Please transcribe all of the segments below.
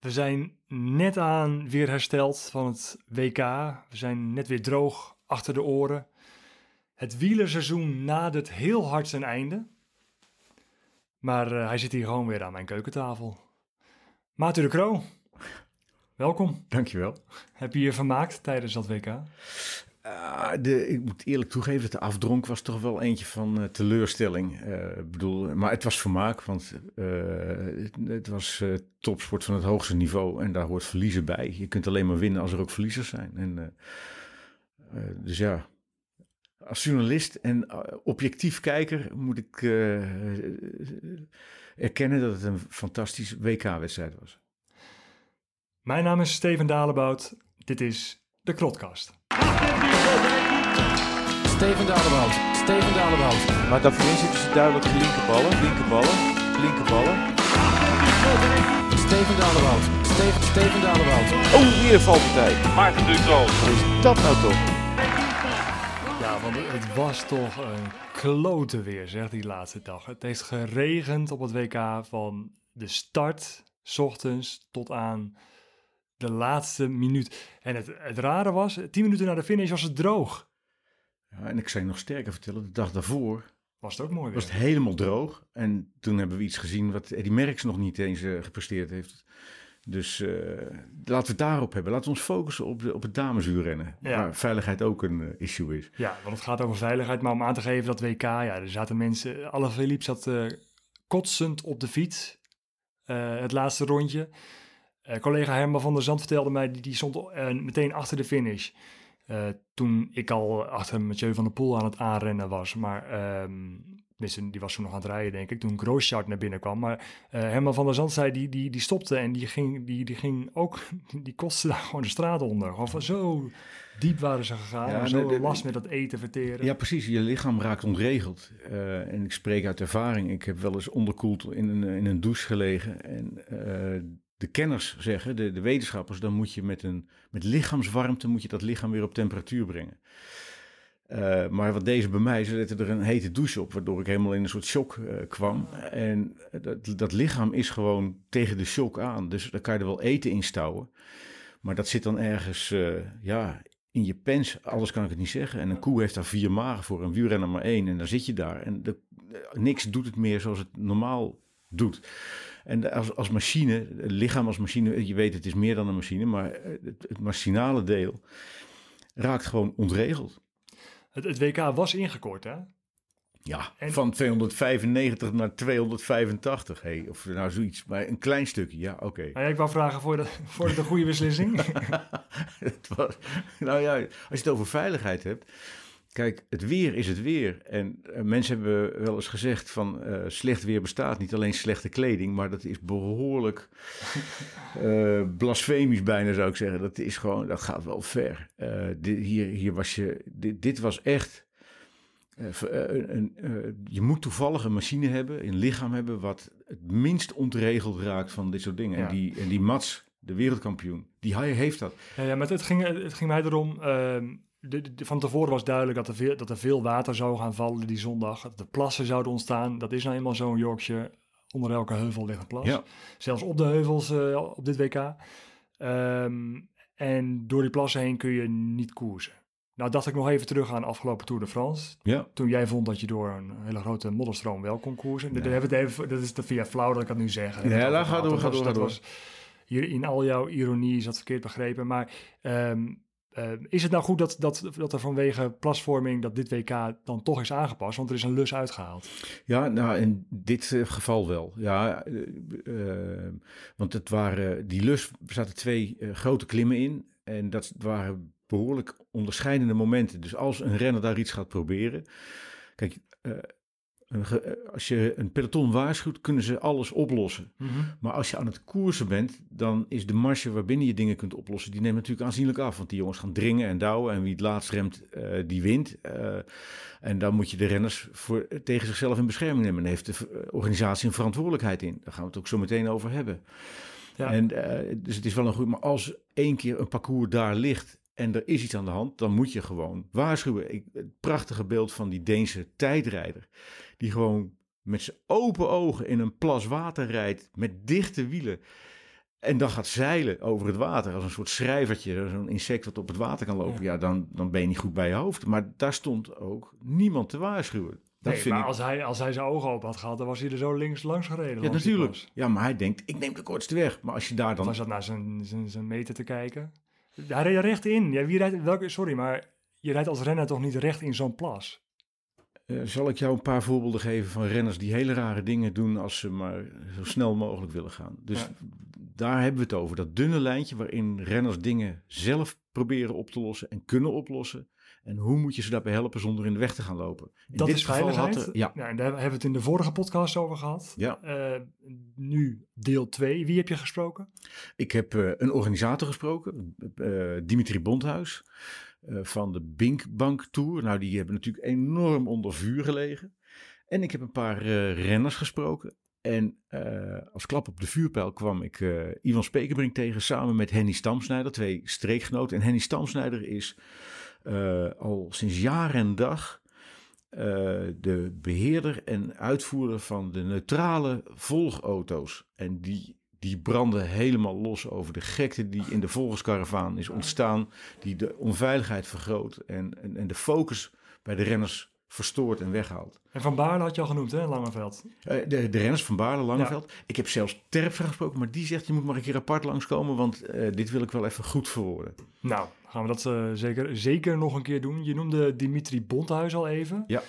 We zijn net aan weer hersteld van het WK. We zijn net weer droog achter de oren. Het wielerseizoen nadert heel hard zijn einde. Maar uh, hij zit hier gewoon weer aan mijn keukentafel. Maarten de Kroo, welkom. Dankjewel. Heb je je vermaakt tijdens dat WK? Uh, de, ik moet eerlijk toegeven dat de afdronk was toch wel eentje van uh, teleurstelling. Uh, bedoel, maar het was vermaak, want het, het, was topsport van het hoogste niveau en daar hoort verliezen bij. Je kunt alleen maar winnen als er ook verliezers zijn. En, dus ja, als journalist en objectief kijker moet ik erkennen dat het een fantastische WK-wedstrijd was. Mijn naam is Steven Dalebout. Dit is de Krotkast. Steven Dalebout, Steven Dalebout. Maar daarvoor zitten ze duidelijk linkerballen, linkerballen, linkerballen. Steven Dalebout, Steven, Steven Dalebout. Oh, weer valpartij. Maarten Ducro. Wat is dat nou toch? Ja, want het was toch een klote weer, zegt die laatste dag. Het heeft geregend op het WK van de start, s ochtends, tot aan de laatste minuut. En het, het rare was, tien minuten na de finish was het droog. Ja, en ik zou je nog sterker vertellen, de dag daarvoor Was het ook mooi weer. was het helemaal droog. En toen hebben we iets gezien wat Eddie Merckx nog niet eens eh, gepresteerd heeft. Dus eh, laten we het daarop hebben. Laten we ons focussen op, de, op het damesuurrennen. Ja. Waar veiligheid ook een eh, issue is. Ja, want het gaat over veiligheid. Maar om aan te geven dat WK, ja, er zaten mensen... Alle Philippe zat kotsend op de fiets. het laatste rondje. Collega Herman van der Zand vertelde mij, die, die stond meteen achter de finish. Eh, toen ik al achter Mathieu van der Poel aan het aanrennen was. Maar tenminste, die was toen nog aan het rijden, denk ik. Toen Grooschart naar binnen kwam. Maar eh, Herman van der Zand zei, die, die, die stopte en die ging, die, die ging ook... Die kostte daar gewoon de straat onder. Of zo diep waren ze gegaan. Ja, en zo de- de- last met dat eten verteren. Ja, precies. Je lichaam raakt ontregeld. Eh, en ik spreek uit ervaring. Ik heb wel eens onderkoeld in een, in een douche gelegen. En de kenners zeggen, de, de wetenschappers, dan moet je met, een, met lichaamswarmte moet je dat lichaam weer op temperatuur brengen. Eh, maar wat deze bij mij, ze zetten er een hete douche op, waardoor ik helemaal in een soort shock eh, kwam. En dat, dat lichaam is gewoon tegen de shock aan. Dus dan kan je er wel eten in stouwen. Maar dat zit dan ergens, eh, ja, in je pens. Alles kan ik het niet zeggen. En een koe heeft daar vier magen voor, een wielrenner maar één. En dan zit je daar. En de, niks doet het meer zoals het normaal doet. En als, als machine, het lichaam als machine, je weet het is meer dan een machine, maar het, het machinale deel raakt gewoon ontregeld. Het, het WK was ingekort, hè? Ja, En- van 295 naar 285, hey, of nou zoiets. Maar een klein stukje, ja, oké. Nou ja, ik wou vragen, voor de, voor de goede beslissing? Het was- nou ja, als je het over veiligheid hebt. Kijk, het weer is het weer. En eh, mensen hebben wel eens gezegd van eh, slecht weer bestaat niet alleen slechte kleding, maar dat is behoorlijk eh, blasfemisch bijna zou ik zeggen. Dat is gewoon, dat gaat wel ver. Dit, hier, hier was je, dit, dit was echt. je moet toevallig een machine hebben, een lichaam hebben wat het minst ontregeld raakt van dit soort dingen. Ja. En, die, en die Mats, de wereldkampioen, die hij heeft dat. Ja, ja, maar het ging, het ging mij erom. De, de- van tevoren was duidelijk dat er, veel, dat er veel water zou gaan vallen die zondag. Dat er plassen zouden ontstaan. Dat is nou eenmaal zo'n Yorkshire. Onder elke heuvel ligt een plas. Ja. Zelfs op de heuvels eh, op dit WK. Ehm, en door die plassen heen kun je niet koersen. Nou dacht ik nog even terug aan de afgelopen Tour de France. Ja, Toen jij vond dat je door een hele grote modderstroom wel kon koersen. Dat, even, dat is te via flauw dat ik dat nu zeg. We Ja, het laat, over ga gehad. door, Dat ga was- door, dat was- hier in al jouw ironie is dat verkeerd begrepen. Maar ehm, ehm, is het nou goed dat, dat, dat er vanwege plasvorming dat dit WK dan toch is aangepast? Want er is een lus uitgehaald. Ja, nou in dit eh, geval wel. Ja, eh, eh, want het waren, die lus zaten twee eh, grote klimmen in. En dat waren behoorlijk onderscheidende momenten. Dus als een renner daar iets gaat proberen. Kijk, als je een peloton waarschuwt, kunnen ze alles oplossen. Maar als je aan het koersen bent, dan is de marge waarbinnen je dingen kunt oplossen, die neemt natuurlijk aanzienlijk af. Want die jongens gaan dringen en douwen en wie het laatst remt, eh, die wint. Eh, en dan moet je de renners voor, tegen zichzelf in bescherming nemen. En heeft de organisatie een verantwoordelijkheid in. Daar gaan we het ook zo meteen over hebben. Ja. En, eh, dus het is wel een goed, maar als één keer een parcours daar ligt en er is iets aan de hand, dan moet je gewoon waarschuwen. Ik, het prachtige beeld van die Deense tijdrijder, die gewoon met zijn open ogen in een plas water rijdt met dichte wielen. en dan gaat zeilen over het water als een soort schrijvertje, zo'n insect wat op het water kan lopen, ja, dan, dan ben je niet goed bij je hoofd. Maar daar stond ook niemand te waarschuwen. Dat nee, vind maar ik. als hij, als hij zijn ogen open had gehad, dan was hij er zo links langs gereden. Ja, natuurlijk. Ja, maar hij denkt, ik neem de kortste weg. Maar als je daar dan... hij zat naar zijn, zijn, zijn meter te kijken. Hij reed er recht in. Ja, wie rijdt, welke, sorry, maar je rijdt als renner toch niet recht in zo'n plas? Eh, zal ik jou een paar voorbeelden geven van renners die hele rare dingen doen als ze maar zo snel mogelijk willen gaan. Dus Ja. daar hebben we het over. Dat dunne lijntje waarin renners dingen zelf proberen op te lossen en kunnen oplossen. En hoe moet je ze daarbij helpen zonder in de weg te gaan lopen? In Dat dit is geval had veiligheid. er- ja, Nou, en daar hebben we het in de vorige podcast over gehad. ja, Eh, nu deel 2. Wie heb je gesproken? ik heb eh, een organisator gesproken, eh, Dimitri Bondhuis, eh, van de Binkbank Tour. Nou, die hebben natuurlijk enorm onder vuur gelegen. En ik heb een paar eh, renners gesproken. En eh, als klap op de vuurpijl kwam ik eh, Ivan Spekerbrink tegen samen met Henny Stamsnijder, twee streekgenoten. En Henny Stamsnijder is eh, al sinds jaar en dag eh, de beheerder en uitvoerder van de neutrale volgauto's. En die, die branden helemaal los over de gekte die in de volgerskaravaan is ontstaan, die de onveiligheid vergroot en, en, en de focus bij de renners verstoort en weghaalt. En Van Baarle had je al genoemd, hè, Langeveld. Eh, de, de renners van Baarle, Langeveld. Ik heb zelfs Terpstra gesproken, maar die zegt je moet maar een keer apart langskomen, want eh, dit wil ik wel even goed verwoorden. Nou, gaan we dat eh, zeker, zeker nog een keer doen. Je noemde Dimitri Bondhuis al even. Ja.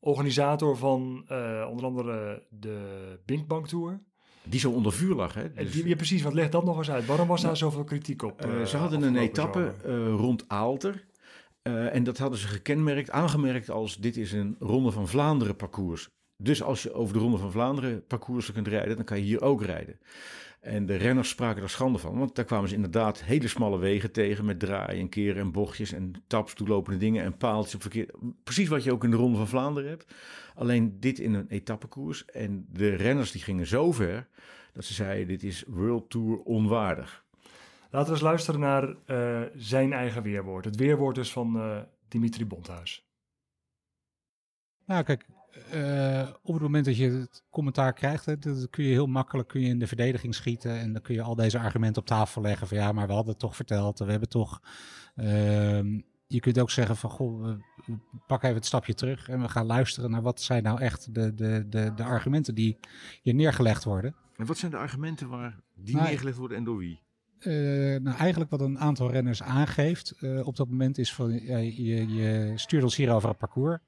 Organisator van onder andere de Binkbank Tour. Die zo onder vuur lag. Hè? Dus, die, ja, precies, wat leg dat nog eens uit. Waarom was daar zoveel kritiek op? ze hadden een etappe rond Aalter. Eh, en dat hadden ze gekenmerkt, aangemerkt als dit is een Ronde van Vlaanderen parcours. Dus als je over de Ronde van Vlaanderen parcoursen kunt rijden, dan kan je hier ook rijden. En de renners spraken er schande van, want daar kwamen ze inderdaad hele smalle wegen tegen met draaien en keren en bochtjes en taps, toelopende dingen en paaltjes op verkeer. Precies wat je ook in de Ronde van Vlaanderen hebt. Alleen dit in een etappekoers. En de renners die gingen zo ver dat ze zeiden dit is World Tour onwaardig. Laten we eens luisteren naar eh, zijn eigen weerwoord. Het weerwoord dus van eh, Dimitri Bondhuis. Nou, kijk, eh, op het moment dat je het commentaar krijgt, hè, kun je heel makkelijk kun je in de verdediging schieten. En dan kun je al deze argumenten op tafel leggen van ja, maar we hadden het toch verteld. We hebben toch. ehm, je kunt ook zeggen van goh, we we pakken even het stapje terug en we gaan luisteren naar wat zijn nou echt de, de, de, de argumenten die hier neergelegd worden. En wat zijn de argumenten waar die Nou, neergelegd worden en door wie? Eh, nou, eigenlijk wat een aantal renners aangeeft eh, op dat moment is van je, je stuurt ons hier over het parcours.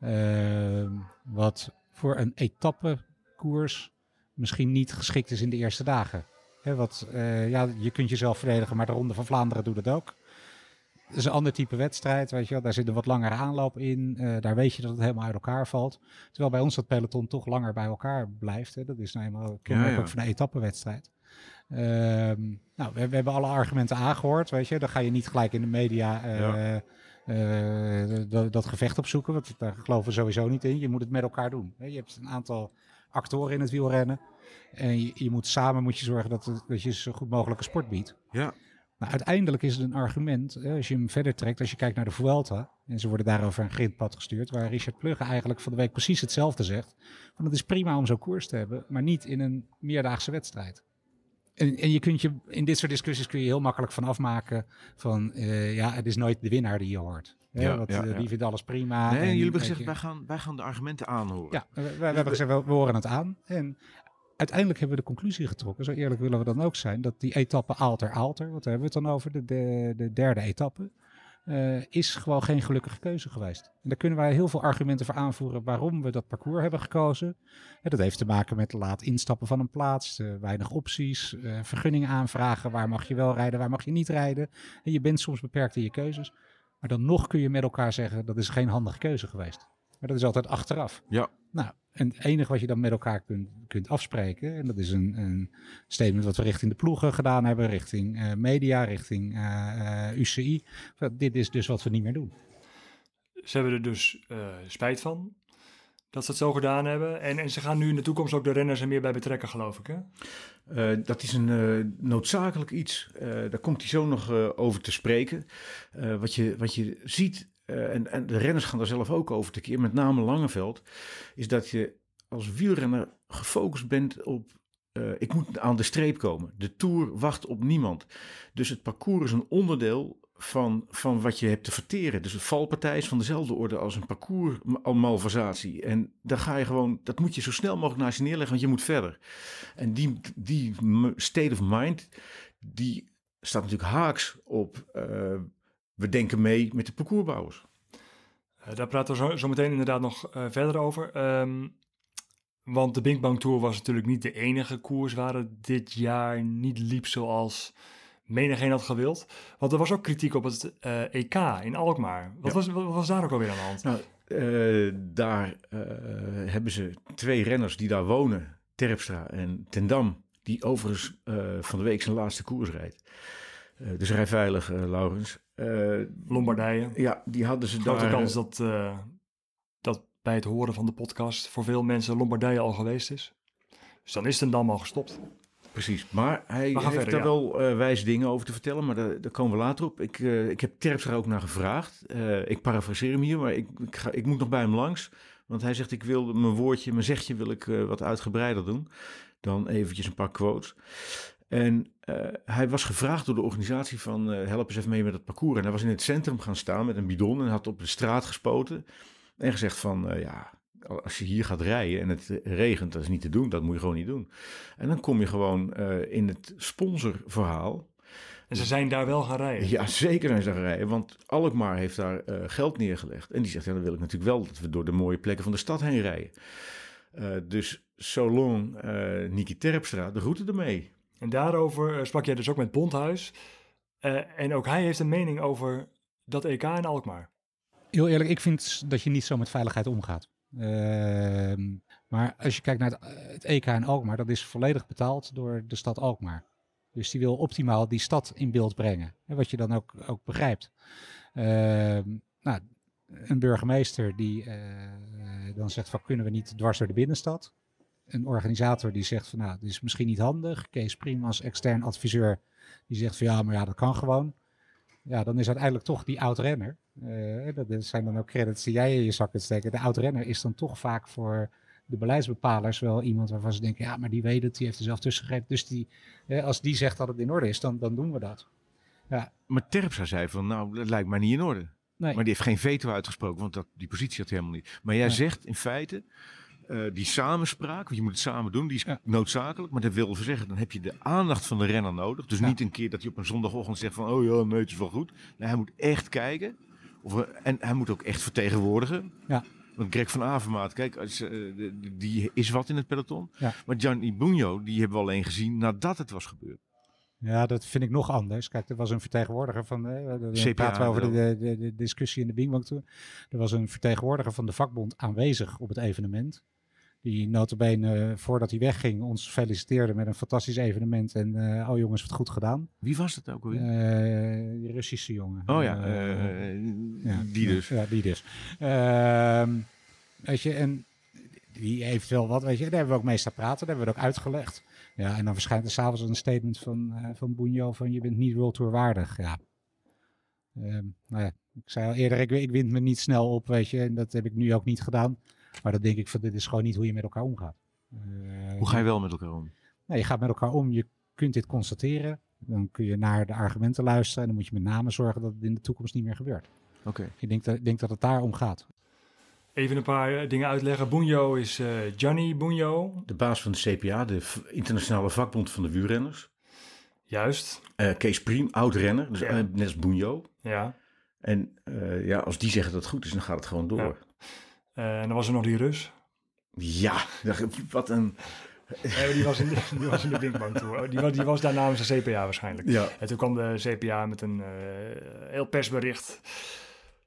Ehm, wat voor een etappekoers misschien niet geschikt is in de eerste dagen. Hè, wat, eh, ja, je kunt jezelf verdedigen, maar de Ronde van Vlaanderen doet het ook. Het is een ander type wedstrijd, weet je wel. Daar zit een wat langere aanloop in. Daar weet je dat het helemaal uit elkaar valt. Terwijl bij ons dat peloton toch langer bij elkaar blijft. Hè. Dat is nou eenmaal kenmerk Ja, ja. ook van een etappenwedstrijd. Ehm, nou, we, we hebben alle argumenten aangehoord, weet je. Dan ga je niet gelijk in de media eh, Ja. eh, dat, dat gevecht opzoeken, want daar geloven we sowieso niet in. Je moet het met elkaar doen. Je hebt een aantal actoren in het wielrennen. En je, je moet samen moet je zorgen dat, het- dat je zo goed mogelijk een sport biedt. Ja. Nou, uiteindelijk is het een argument, hè, als je hem verder trekt, als je kijkt naar de Vuelta, en ze worden daarover een grindpad gestuurd, waar Richard Plugge eigenlijk van de week precies hetzelfde zegt. Van het is prima om zo'n koers te hebben, maar niet in een meerdaagse wedstrijd. En, en je kunt je, in dit soort discussies kun je heel makkelijk van afmaken van, eh, ja, het is nooit de winnaar die je hoort. Hè, Ja, want, ja, eh, ja. Die vindt alles prima. Nee, en, jullie hebben gezegd, wij gaan, wij gaan de argumenten aanhoren. ja, we, hebben gezegd, we, we horen het aan. En uiteindelijk hebben we de conclusie getrokken, zo eerlijk willen we dan ook zijn, dat die etappe Aalter-Aalter, wat hebben we het dan over, de, de, de derde etappe, eh, is gewoon geen gelukkige keuze geweest. En daar kunnen wij heel veel argumenten voor aanvoeren waarom we dat parcours hebben gekozen. Ja, dat heeft te maken met laat instappen van een plaats, weinig opties, eh, vergunningen aanvragen, waar mag je wel rijden, waar mag je niet rijden. En je bent soms beperkt in je keuzes. Maar dan nog kun je met elkaar zeggen, dat is geen handige keuze geweest. Maar dat is altijd achteraf. Ja. Nou, en het enige wat je dan met elkaar kunt, kunt afspreken, en dat is een, een statement wat we richting de ploegen gedaan hebben, richting eh, media, richting eh, eh, UCI. Dat dit is dus wat we niet meer doen. Ze hebben er dus eh, spijt van dat ze het zo gedaan hebben. En, en ze gaan nu in de toekomst ook de renners er meer bij betrekken, geloof ik. Hè? Eh, dat is een eh, noodzakelijk iets. Eh, daar komt hij zo nog eh, over te spreken. Eh, wat, je, wat je ziet, eh, en, en de renners gaan daar zelf ook over te keer, met name Langeveld, is dat je als wielrenner gefocust bent op eh, ik moet aan de streep komen. De Tour wacht op niemand. Dus het parcours is een onderdeel van, van wat je hebt te verteren. Dus een valpartij is van dezelfde orde als een parcours malversatie. En daar ga je gewoon, dat moet je zo snel mogelijk naast je neerleggen, want je moet verder. En die, die state of mind, die staat natuurlijk haaks op, eh, we denken mee met de parcoursbouwers. Eh, daar praten we zo, zo meteen inderdaad nog eh, verder over. Ehm, want de Bing Bang Tour was natuurlijk niet de enige koers waar het dit jaar niet liep zoals menigeen had gewild. Want er was ook kritiek op het eh, EK in Alkmaar. Wat, Ja. was, wat was daar ook alweer aan de hand? Nou, daar hebben ze twee renners die daar wonen, Terpstra en Tendam, die overigens van de week zijn laatste koers rijdt. Dus rij veilig, Laurens. Eh, Lombardije. ja, die hadden ze Grote daar... kans dat, eh, dat bij het horen van de podcast voor veel mensen Lombardije al geweest is. Dus dan is het dan al gestopt. Precies, maar hij heeft verder, daar ja. wel eh, wijze dingen over te vertellen, maar daar, daar komen we later op. Ik, eh, ik heb Terpstra ook naar gevraagd. Eh, ik parafraseer hem hier, maar ik, ik, ga, ik moet nog bij hem langs. Want hij zegt, ik wil mijn woordje, mijn zegje wil ik eh, wat uitgebreider doen. Dan eventjes een paar quotes. En eh, hij was gevraagd door de organisatie van eh, help eens even mee met het parcours. En hij was in het centrum gaan staan met een bidon en had op de straat gespoten. En gezegd van, eh, ja, als je hier gaat rijden en het regent, dat is niet te doen. Dat moet je gewoon niet doen. En dan kom je gewoon eh, in het sponsorverhaal. En ze zijn daar wel gaan rijden. Ja, zeker zijn ze gaan rijden, want Alkmaar heeft daar eh, geld neergelegd. En die zegt, ja, dan wil ik natuurlijk wel dat we door de mooie plekken van de stad heen rijden. Eh, dus eh Niki Terpstra, de route ermee. En daarover eh, sprak jij dus ook met Bondhuis. Eh, en ook hij heeft een mening over dat EK in Alkmaar. Heel eerlijk, ik vind dat je niet zo met veiligheid omgaat. Ehm, maar als je kijkt naar het, het EK in Alkmaar, dat is volledig betaald door de stad Alkmaar. Dus die wil optimaal die stad in beeld brengen. En wat je dan ook, ook begrijpt. Ehm, nou, een burgemeester die eh, dan zegt van kunnen we niet dwars door de binnenstad. Een organisator die zegt van nou, dit is misschien niet handig. Kees Priem als extern adviseur die zegt van ja, maar ja, dat kan gewoon. Ja, dan is uiteindelijk toch die oud-renner. eh, dat zijn dan ook credits die jij in je zak kunt steken. De oud-renner is dan toch vaak voor de beleidsbepalers wel iemand waarvan ze denken, ja, maar die weet het, die heeft er zelf tussen gegrepen. Dus die, eh, als die zegt dat het in orde is, dan, dan doen we dat. Maar Terpstra zei van, nou, dat lijkt mij niet in orde. Nee. Maar die heeft geen veto uitgesproken, want dat, die positie had hij helemaal niet. Maar jij Nee. zegt in feite, eh, die samenspraak, want je moet het samen doen, die is Ja. noodzakelijk. Maar dat wil zeggen, dan heb je de aandacht van de renner nodig. Dus Ja. niet een keer dat hij op een zondagochtend zegt van, oh ja, nee, het is wel goed. Nee, hij moet echt kijken. Of, en hij moet ook echt vertegenwoordigen. Ja. Want Greg van Avermaat, kijk, als, eh, die is wat in het peloton. Ja. Maar Gianni Bugno, die hebben we alleen gezien nadat het was gebeurd. Ja, dat vind ik nog anders. Kijk, er was een vertegenwoordiger van. eh, CPA praten we over de, de, de discussie in de Bingbank toen. Er was een vertegenwoordiger van de vakbond aanwezig op het evenement. Die notabene, voordat hij wegging, ons feliciteerde met een fantastisch evenement. En eh, oh jongens, wat goed gedaan. Wie was dat ook alweer? Eh, die Russische jongen. oh ja, Eh, ja, die dus. Ja, die dus. Ehm, weet je, en die heeft wel wat, weet je, daar hebben we ook mee staan praten, daar hebben we het ook uitgelegd. Ja, en dan verschijnt er s'avonds een statement van, eh van Bunjo van je bent niet World Tour waardig. Ja. Ehm, nou ja, ik zei al eerder, ik, ik wind me niet snel op, weet je, en dat heb ik nu ook niet gedaan. Maar dan denk ik van, dit is gewoon niet hoe je met elkaar omgaat. Eh, Hoe ga je wel met elkaar om? nou, je gaat met elkaar om, je kunt dit constateren. Dan kun je naar de argumenten luisteren en dan moet je met name zorgen dat het in de toekomst niet meer gebeurt. Oké. Ik denk dat, ik denk dat het daar om gaat. Even een paar eh, dingen uitleggen. Bunjo is eh Gianni Bunjo. De baas van de CPA, de v- internationale vakbond van de wielrenners. Juist, Eh, Kees Priem, oud-renner, dus Ja. net als Bunjo. ja. En eh, ja, als die zeggen dat het goed is, dan gaat het gewoon door. Ja. En dan was er nog die Rus. Ja, wat een... Die, was in de, die was in de Binkbank Tour. Die, was- die was daar namens de CPA waarschijnlijk. Ja. En toen kwam de CPA met een eh, heel persbericht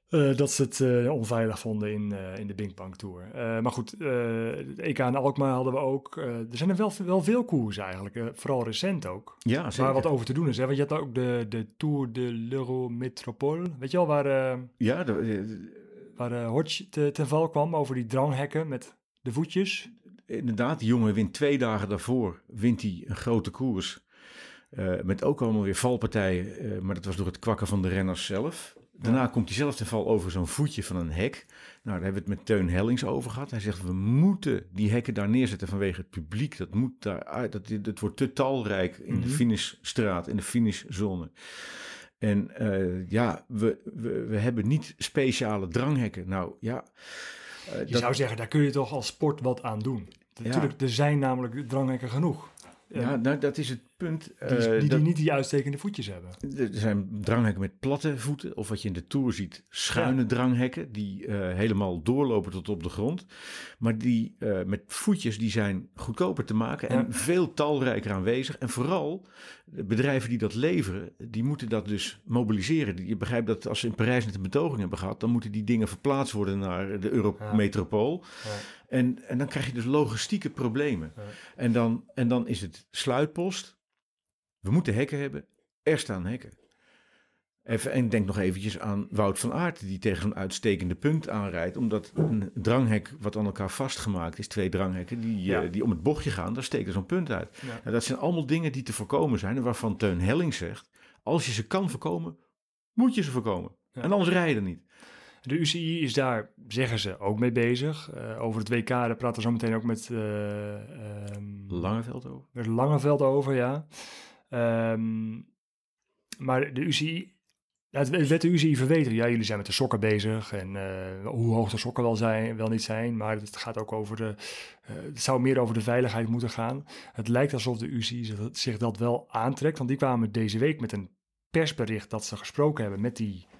eh, dat ze het eh, onveilig vonden in, in de Binkbank Tour. Maar goed, het EK in Alkmaar hadden we ook. Er zijn er wel, wel veel koers eigenlijk, vooral recent ook. Ja, zeker. Waar wat over te doen is. Hè? Want je had ook de, de Tour de l'Eurométropole. Weet je wel, waar, Ja, de- de- waar eh, Hodge te, ten val kwam over die dranghekken met de voetjes. inderdaad, die jongen wint twee dagen daarvoor wint hij een grote koers. Eh, met ook allemaal weer valpartijen, eh, maar dat was door het kwakken van de renners zelf. Daarna komt hij zelf ten val over zo'n voetje van een hek. Nou, daar hebben we het met Teun Hellings over gehad. Hij zegt, we moeten die hekken daar neerzetten vanwege het publiek. Dat moet daar uit. Dat, het wordt te talrijk in de Mhm. finishstraat, in de finishzone. En eh, ja, we, we, we hebben niet speciale dranghekken. Nou ja, eh, Je dat- zou zeggen, daar kun je toch als sport wat aan doen. Natuurlijk, er zijn namelijk dranghekken genoeg. Ja, nou, dat is het punt. Die, eh, die, die dat- niet die uitstekende voetjes hebben. Er zijn dranghekken met platte voeten, of wat je in de Tour ziet, schuine dranghekken, die eh, helemaal doorlopen tot op de grond. Maar die eh, met voetjes, die zijn goedkoper te maken en Ja. veel talrijker aanwezig. En vooral, de bedrijven die dat leveren, die moeten dat dus mobiliseren. Je begrijpt dat als ze in Parijs net een betoging hebben gehad, dan moeten die dingen verplaatst worden naar de Eurometropool. Ja. En, en dan krijg je dus logistieke problemen. Ja. En, dan, en dan is het sluitpost. We moeten hekken hebben. Er staan hekken. Even, en denk nog eventjes aan Wout van Aert, die tegen zo'n uitstekende punt aanrijdt. Omdat een dranghek wat aan elkaar vastgemaakt is, twee dranghekken, die, Ja. eh, die om het bochtje gaan, daar steekt er zo'n punt uit. Ja. Nou, dat zijn allemaal dingen die te voorkomen zijn. En waarvan Teun Helling zegt, als je ze kan voorkomen, moet je ze voorkomen. Ja. En anders rij je er niet. De UCI is daar, zeggen ze, ook mee bezig. Eh, over het WK, daar praten we zo meteen ook met, ehm, Langeveld over. met Langeveld over, ja. Ehm, maar de UCI, het werd de UCI verweten. Ja, jullie zijn met de sokken bezig en eh, hoe hoog de sokken wel, zijn, wel niet zijn. Maar het gaat ook over de, het zou meer over de veiligheid moeten gaan. Het lijkt alsof de UCI zich, dat wel aantrekt. Want die kwamen deze week met een persbericht dat ze gesproken hebben met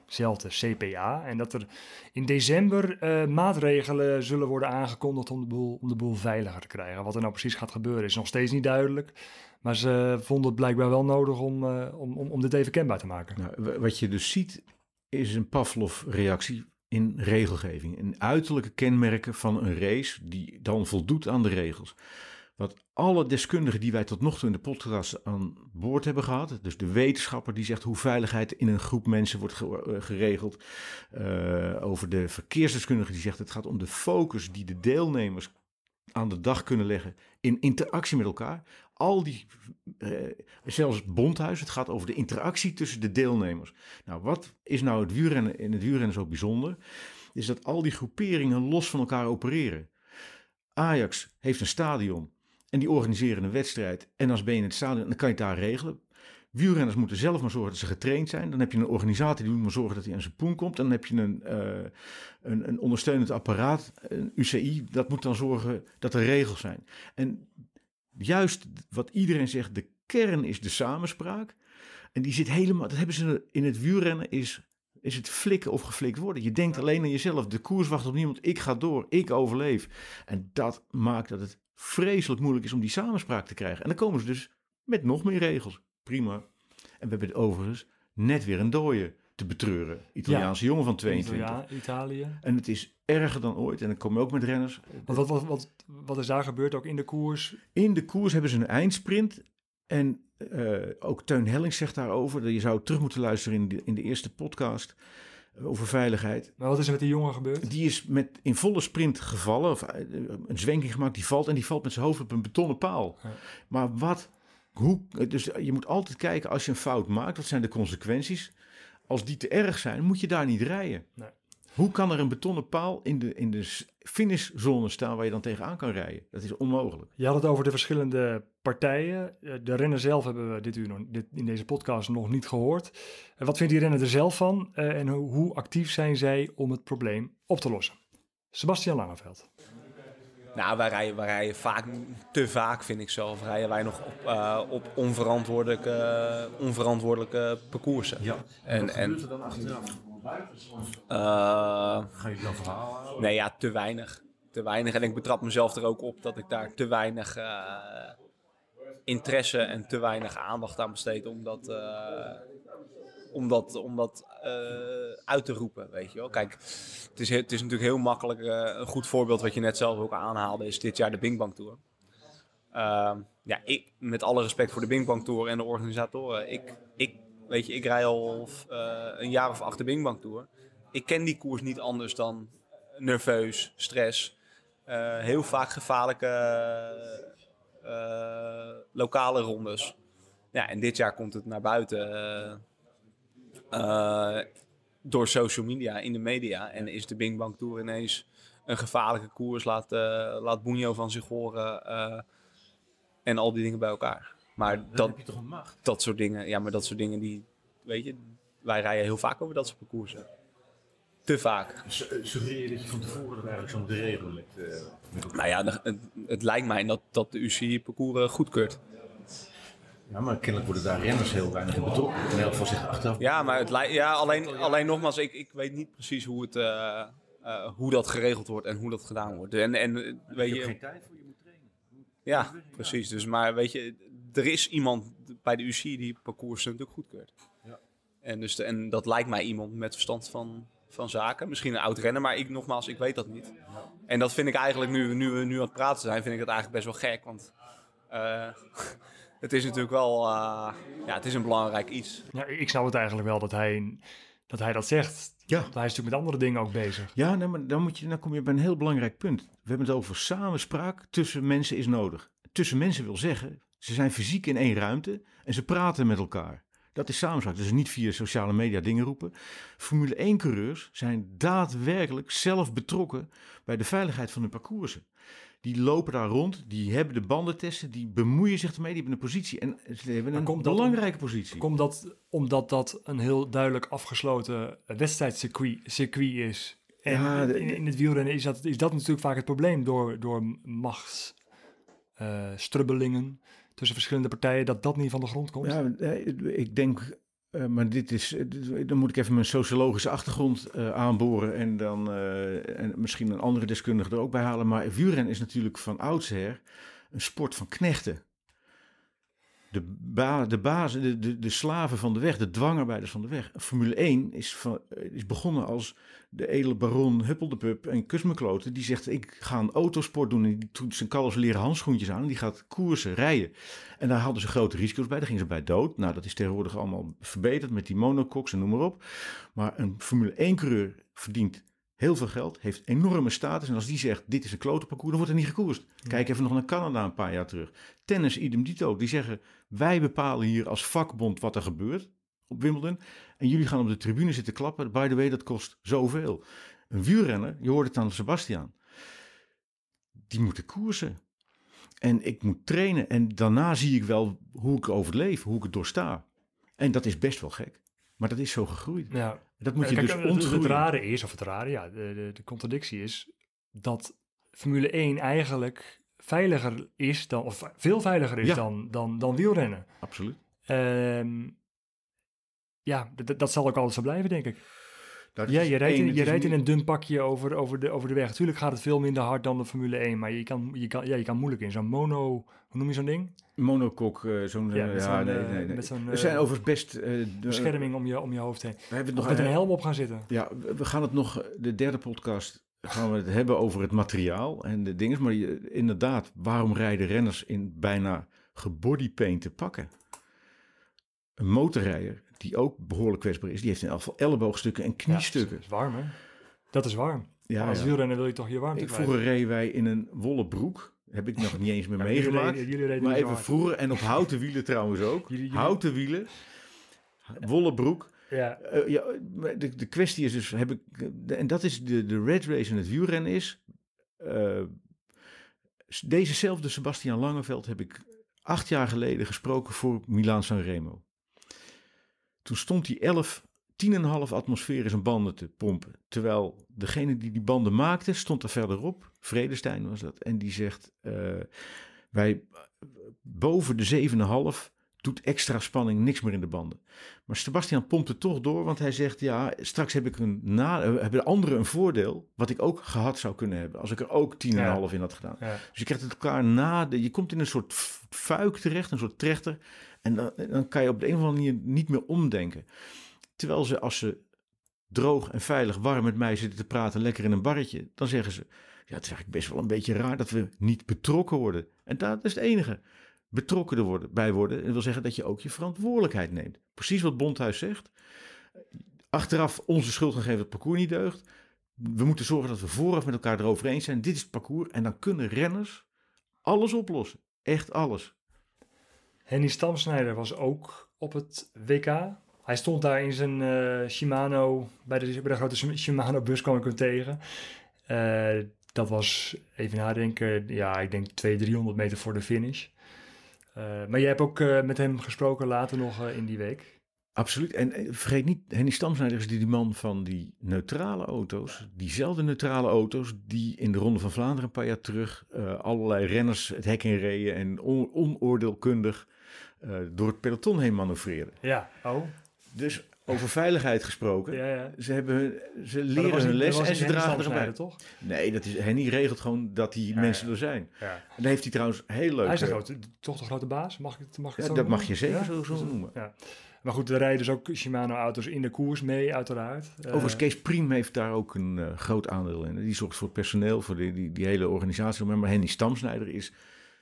diezelfde CPA. En dat er in december eh, maatregelen zullen worden aangekondigd om de, boel, om de boel veiliger te krijgen. Wat er nou precies gaat gebeuren is nog steeds niet duidelijk. Maar ze vonden het blijkbaar wel nodig om, eh, om, om, om dit even kenbaar te maken. Nou, wa- wat je dus ziet is een Pavlov-reactie in regelgeving. Een uiterlijke kenmerken van een race die dan voldoet aan de regels. Wat alle deskundigen die wij tot nog toe in de podcast aan boord hebben gehad, dus de wetenschapper die zegt hoe veiligheid in een groep mensen wordt eh, geregeld, eh, over de verkeersdeskundige die zegt het gaat om de focus die de deelnemers aan de dag kunnen leggen in interactie met elkaar. Al die, eh, zelfs Bondhuis, het gaat over de interactie tussen de deelnemers. Nou, wat is nou het wielrennen, in het wielrennen zo bijzonder? Is dat al die groeperingen los van elkaar opereren. Ajax heeft een stadion en die organiseren een wedstrijd. En als ben je in het stadion, dan kan je het daar regelen. Wielrenners moeten zelf maar zorgen dat ze getraind zijn. Dan heb je een organisatie die moet maar zorgen dat hij aan zijn poen komt. Dan heb je een, eh, een, een ondersteunend apparaat, een UCI. Dat moet dan zorgen dat er regels zijn. En juist wat iedereen zegt, de kern is de samenspraak. En die zit helemaal, dat hebben ze in het wielrennen, is, is het flikken of geflikt worden. Je denkt alleen aan jezelf, de koers wacht op niemand, ik ga door, ik overleef. En dat maakt dat het vreselijk moeilijk is om die samenspraak te krijgen. En dan komen ze dus met nog meer regels. Prima. En we hebben overigens net weer een dooie te betreuren. Italiaanse jongen van 22. Ja, Italië. En het is erger dan ooit. En dan komen ook met renners. Want wat, wat, wat, wat is daar gebeurd ook in de koers? In de koers hebben ze een eindsprint. En eh, ook Teun Helling zegt daarover. Je zou terug moeten luisteren in de, in de eerste podcast over veiligheid. Maar wat is er met die jongen gebeurd? Die is met, in volle sprint gevallen. Of eh, een zwenking gemaakt. Die valt en die valt met zijn hoofd op een betonnen paal. Ja. Maar wat... Hoe, dus je moet altijd kijken als je een fout maakt. Wat zijn de consequenties? Als die te erg zijn, moet je daar niet rijden. Nee. Hoe kan er een betonnen paal in de, in de finishzone staan waar je dan tegenaan kan rijden? Dat is onmogelijk. Je had het over de verschillende partijen. Eh, De renner zelf hebben we dit uur nog, dit, in deze podcast nog niet gehoord. Eh, Wat vindt die renner er zelf van eh, en hoe, hoe actief zijn zij om het probleem op te lossen? Sebastian Langeveld. Nou, wij rijden, wij rijden vaak, te vaak vind ik zelf, rijden wij nog op, eh, op onverantwoordelijke, onverantwoordelijke parcoursen. Ja, En, en, er dan achteraf? eh, Ga je dan verhalen? nee, ja, te weinig. Te weinig. En ik betrap mezelf er ook op dat ik daar te weinig eh, interesse en te weinig aandacht aan besteed om dat, eh, uit te roepen, weet je wel. Kijk, het is, he- het is natuurlijk heel makkelijk. eh, een goed voorbeeld wat je net zelf ook aanhaalde is dit jaar de Bing Bang Tour. Ehm, ja, ik, met alle respect voor de Bing Bang Tour en de organisatoren. Ik, ik, weet je, ik rij al een jaar of acht de Bing Bang Tour. Ik ken die koers niet anders dan nerveus, stress. heel vaak gevaarlijke lokale rondes. Ja, en dit jaar komt het naar buiten. eh, eh, door social media in de media. En is de Bing Bang Tour ineens een gevaarlijke koers. Laat, eh laat Bunjo van zich horen. eh, en al die dingen bij elkaar. Maar dat, heb je toch een macht? dat soort dingen, ja, maar dat soort dingen die, weet je, wij rijden heel vaak over dat soort parcoursen. Te vaak. Suggereer je dat je van tevoren dat eigenlijk zo moet regelen met, eh met? Nou ja, het, het lijkt mij dat, dat de UCI parcours goedkeurt. Ja, maar kennelijk worden daar renners heel weinig in betrokken. In elk geval zich achteraf. Ja, maar het lijkt, ja, alleen, alleen nogmaals, ik, ik weet niet precies hoe, het, eh, eh, hoe dat geregeld wordt en hoe dat gedaan wordt. En, en eh, weet je je, hebt geen tijd voor, je moet trainen. ja, precies. Dus, maar weet je, er is iemand bij de UCI die parcours natuurlijk goedkeurt. Ja. En, dus en dat lijkt mij iemand met verstand van, van zaken. Misschien een oud renner, maar ik, nogmaals, ik weet dat niet. En dat vind ik eigenlijk, nu, nu we nu aan het praten zijn, vind ik dat eigenlijk best wel gek. Want eh, het is natuurlijk wel, eh, ja, het is een belangrijk iets. Ja, ik snap het eigenlijk wel dat hij dat, hij dat zegt. Ja. Want hij is natuurlijk met andere dingen ook bezig. Ja, nou, maar dan, moet je, dan kom je bij een heel belangrijk punt. We hebben het over samenspraak tussen mensen is nodig. Tussen mensen wil zeggen, ze zijn fysiek in één ruimte en ze praten met elkaar. Dat is samenspraak. Dus niet via sociale media dingen roepen. Formule 1-coureurs zijn daadwerkelijk zelf betrokken bij de veiligheid van hun parcoursen. Die lopen daar rond, die hebben de bandentesten, die bemoeien zich ermee, die hebben een positie. En ze hebben een belangrijke positie. Komt dat omdat dat een heel duidelijk afgesloten wedstrijdcircuit circuit is? En Ja, de- in, in het wielrennen is dat, is dat natuurlijk vaak het probleem door, door machtsstrubbelingen tussen verschillende partijen, dat dat niet van de grond komt. Ja, ik denk, eh, maar dit is, eh, dan moet ik even mijn sociologische achtergrond eh, aanboren en dan en misschien een andere deskundige er ook bij halen. Maar wielrennen is natuurlijk van oudsher een sport van knechten. De, ba de bazen, de, de, de slaven van de weg, de dwangarbeiders van de weg. Formule 1 is, van, eh, is begonnen als de edele baron Huppeldepup en Kusmekloten. Die zegt, ik ga een autosport doen. En die doet zijn kalfs leren handschoentjes aan. En die gaat koersen, rijden. En daar hadden ze grote risico's bij. Daar gingen ze bij dood. Nou, dat is tegenwoordig allemaal verbeterd met die monocoques en noem maar op. Maar een Formule 1-coureur verdient heel veel geld, heeft enorme status. En als die zegt, dit is een klote parcours, dan wordt er niet gekoerst. Kijk even nog naar Canada een paar jaar terug. Tennis, idem dito. Die zeggen, wij bepalen hier als vakbond wat er gebeurt op Wimbledon. En jullie gaan op de tribune zitten klappen. By the way, dat kost zoveel. Een wielrenner, je hoort het aan Sebastian. Die moeten koersen. En ik moet trainen. En daarna zie ik wel hoe ik overleef, hoe ik het doorsta. En dat is best wel gek. Maar dat is zo gegroeid. Ja. Dat moet je Kijk, dus het- het, het ontgroeien. rare is, of het rare, ja, de, de, de contradictie is dat Formule 1 eigenlijk veiliger is dan, of veel veiliger is Ja. dan, dan, dan wielrennen. Absoluut. Ehm, ja, dat zal ook altijd zo blijven, denk ik. Dat Ja, je rijdt, in, je rijdt in een dun pakje over, over, de, over de weg. Tuurlijk gaat het veel minder hard dan de Formule 1, maar je kan, je kan, ja, je kan moeilijk in zo'n mono, hoe noem je zo'n ding? monokok, eh, zo'n... Ja, eh, met ja, zo'n, nee, eh, nee, nee. er zijn overigens best... Bescherming om je, om je hoofd heen. We hebben het nog met een helm op gaan zitten. Ja, we gaan het nog, de derde podcast, gaan we het hebben over het materiaal en de dingen. Maar je, inderdaad, waarom rijden renners in bijna gebodypaint te pakken? Een motorrijder, die ook behoorlijk kwetsbaar is, die heeft in elk geval elleboogstukken en Ja, kniestukken. dat is warm, hè? Dat is warm. Ja, Als ja. wielrenner wil je toch je warmte kwijt. vroeger reden wij in een wollen broek. Heb ik nog niet eens meer Ja, meegemaakt. jullie maar even vroeger, en op houten wielen trouwens ook. Jullie- Houten wielen, wollen broek. Ja, Eh, de, de kwestie is dus, heb ik, en dat is de, de red race in het wielrennen is, eh, dezezelfde Sebastian Langeveld heb ik acht jaar geleden gesproken voor Milaan Sanremo. Toen stond hij 11, 10,5 atmosfeer in zijn banden te pompen. Terwijl degene die die banden maakte, stond er verderop, Vredestein was dat, en die zegt, eh, wij boven de 7,5 doet extra spanning niks meer in de banden. Maar Sebastian pompt het toch door, want hij zegt: Ja, straks heb ik een na, eh, hebben anderen een voordeel. wat ik ook gehad zou kunnen hebben. als ik er ook 10,5 in had gedaan. ja. Dus je krijgt het elkaar na. De, je komt in een soort fuik terecht, een soort trechter. En dan, dan kan je op de een of andere manier niet meer omdenken. Terwijl ze, als ze droog en veilig warm met mij zitten te praten, lekker in een barretje, dan zeggen ze: Ja, het is eigenlijk best wel een beetje raar dat we niet betrokken worden. En dat is het enige betrokken worden, bij worden. En wil zeggen dat je ook je verantwoordelijkheid neemt. Precies wat Bondhuis zegt. Achteraf onze schuld gaan geven dat het parcours niet deugt. We moeten zorgen dat we vooraf met elkaar erover eens zijn. Dit is het parcours. En dan kunnen renners alles oplossen. Echt alles. Henny Stamsnijder was ook op het WK. Hij stond daar in zijn eh, Shimano, bij de, de grote Shimano-bus kwam ik hem tegen. Eh, dat was, even nadenken, ja, ik denk 200, 300 meter voor de finish. Eh, maar jij hebt ook eh, met hem gesproken later nog eh, in die week. Absoluut. En vergeet niet, Henny Stamsnijder is die, die man van die neutrale auto's. Diezelfde neutrale auto's die in de Ronde van Vlaanderen een paar jaar terug allerlei renners het hek in reden en on- onoordeelkundig door het peloton heen manoeuvreren. Ja, oh. Dus over veiligheid gesproken. Ja, ja. Ze, hebben, ze leren hun les en ze dragen erbij. toch? Nee, dat is, Henny regelt gewoon dat die Ja, mensen er zijn. Ja. En dan heeft hij trouwens heel leuk. Hij is de grote, toch de grote baas? Mag ik het, mag ik het Ja, zo dat noemen? mag je zeker zo, zo noemen. Ja. Maar goed, er rijden dus ook Shimano-auto's in de koers mee, uiteraard. Eh, Overigens, Kees Priem heeft daar ook een eh, groot aandeel in. Die zorgt voor het personeel, voor die, die, die hele organisatie. Maar Henny Stamsnijder is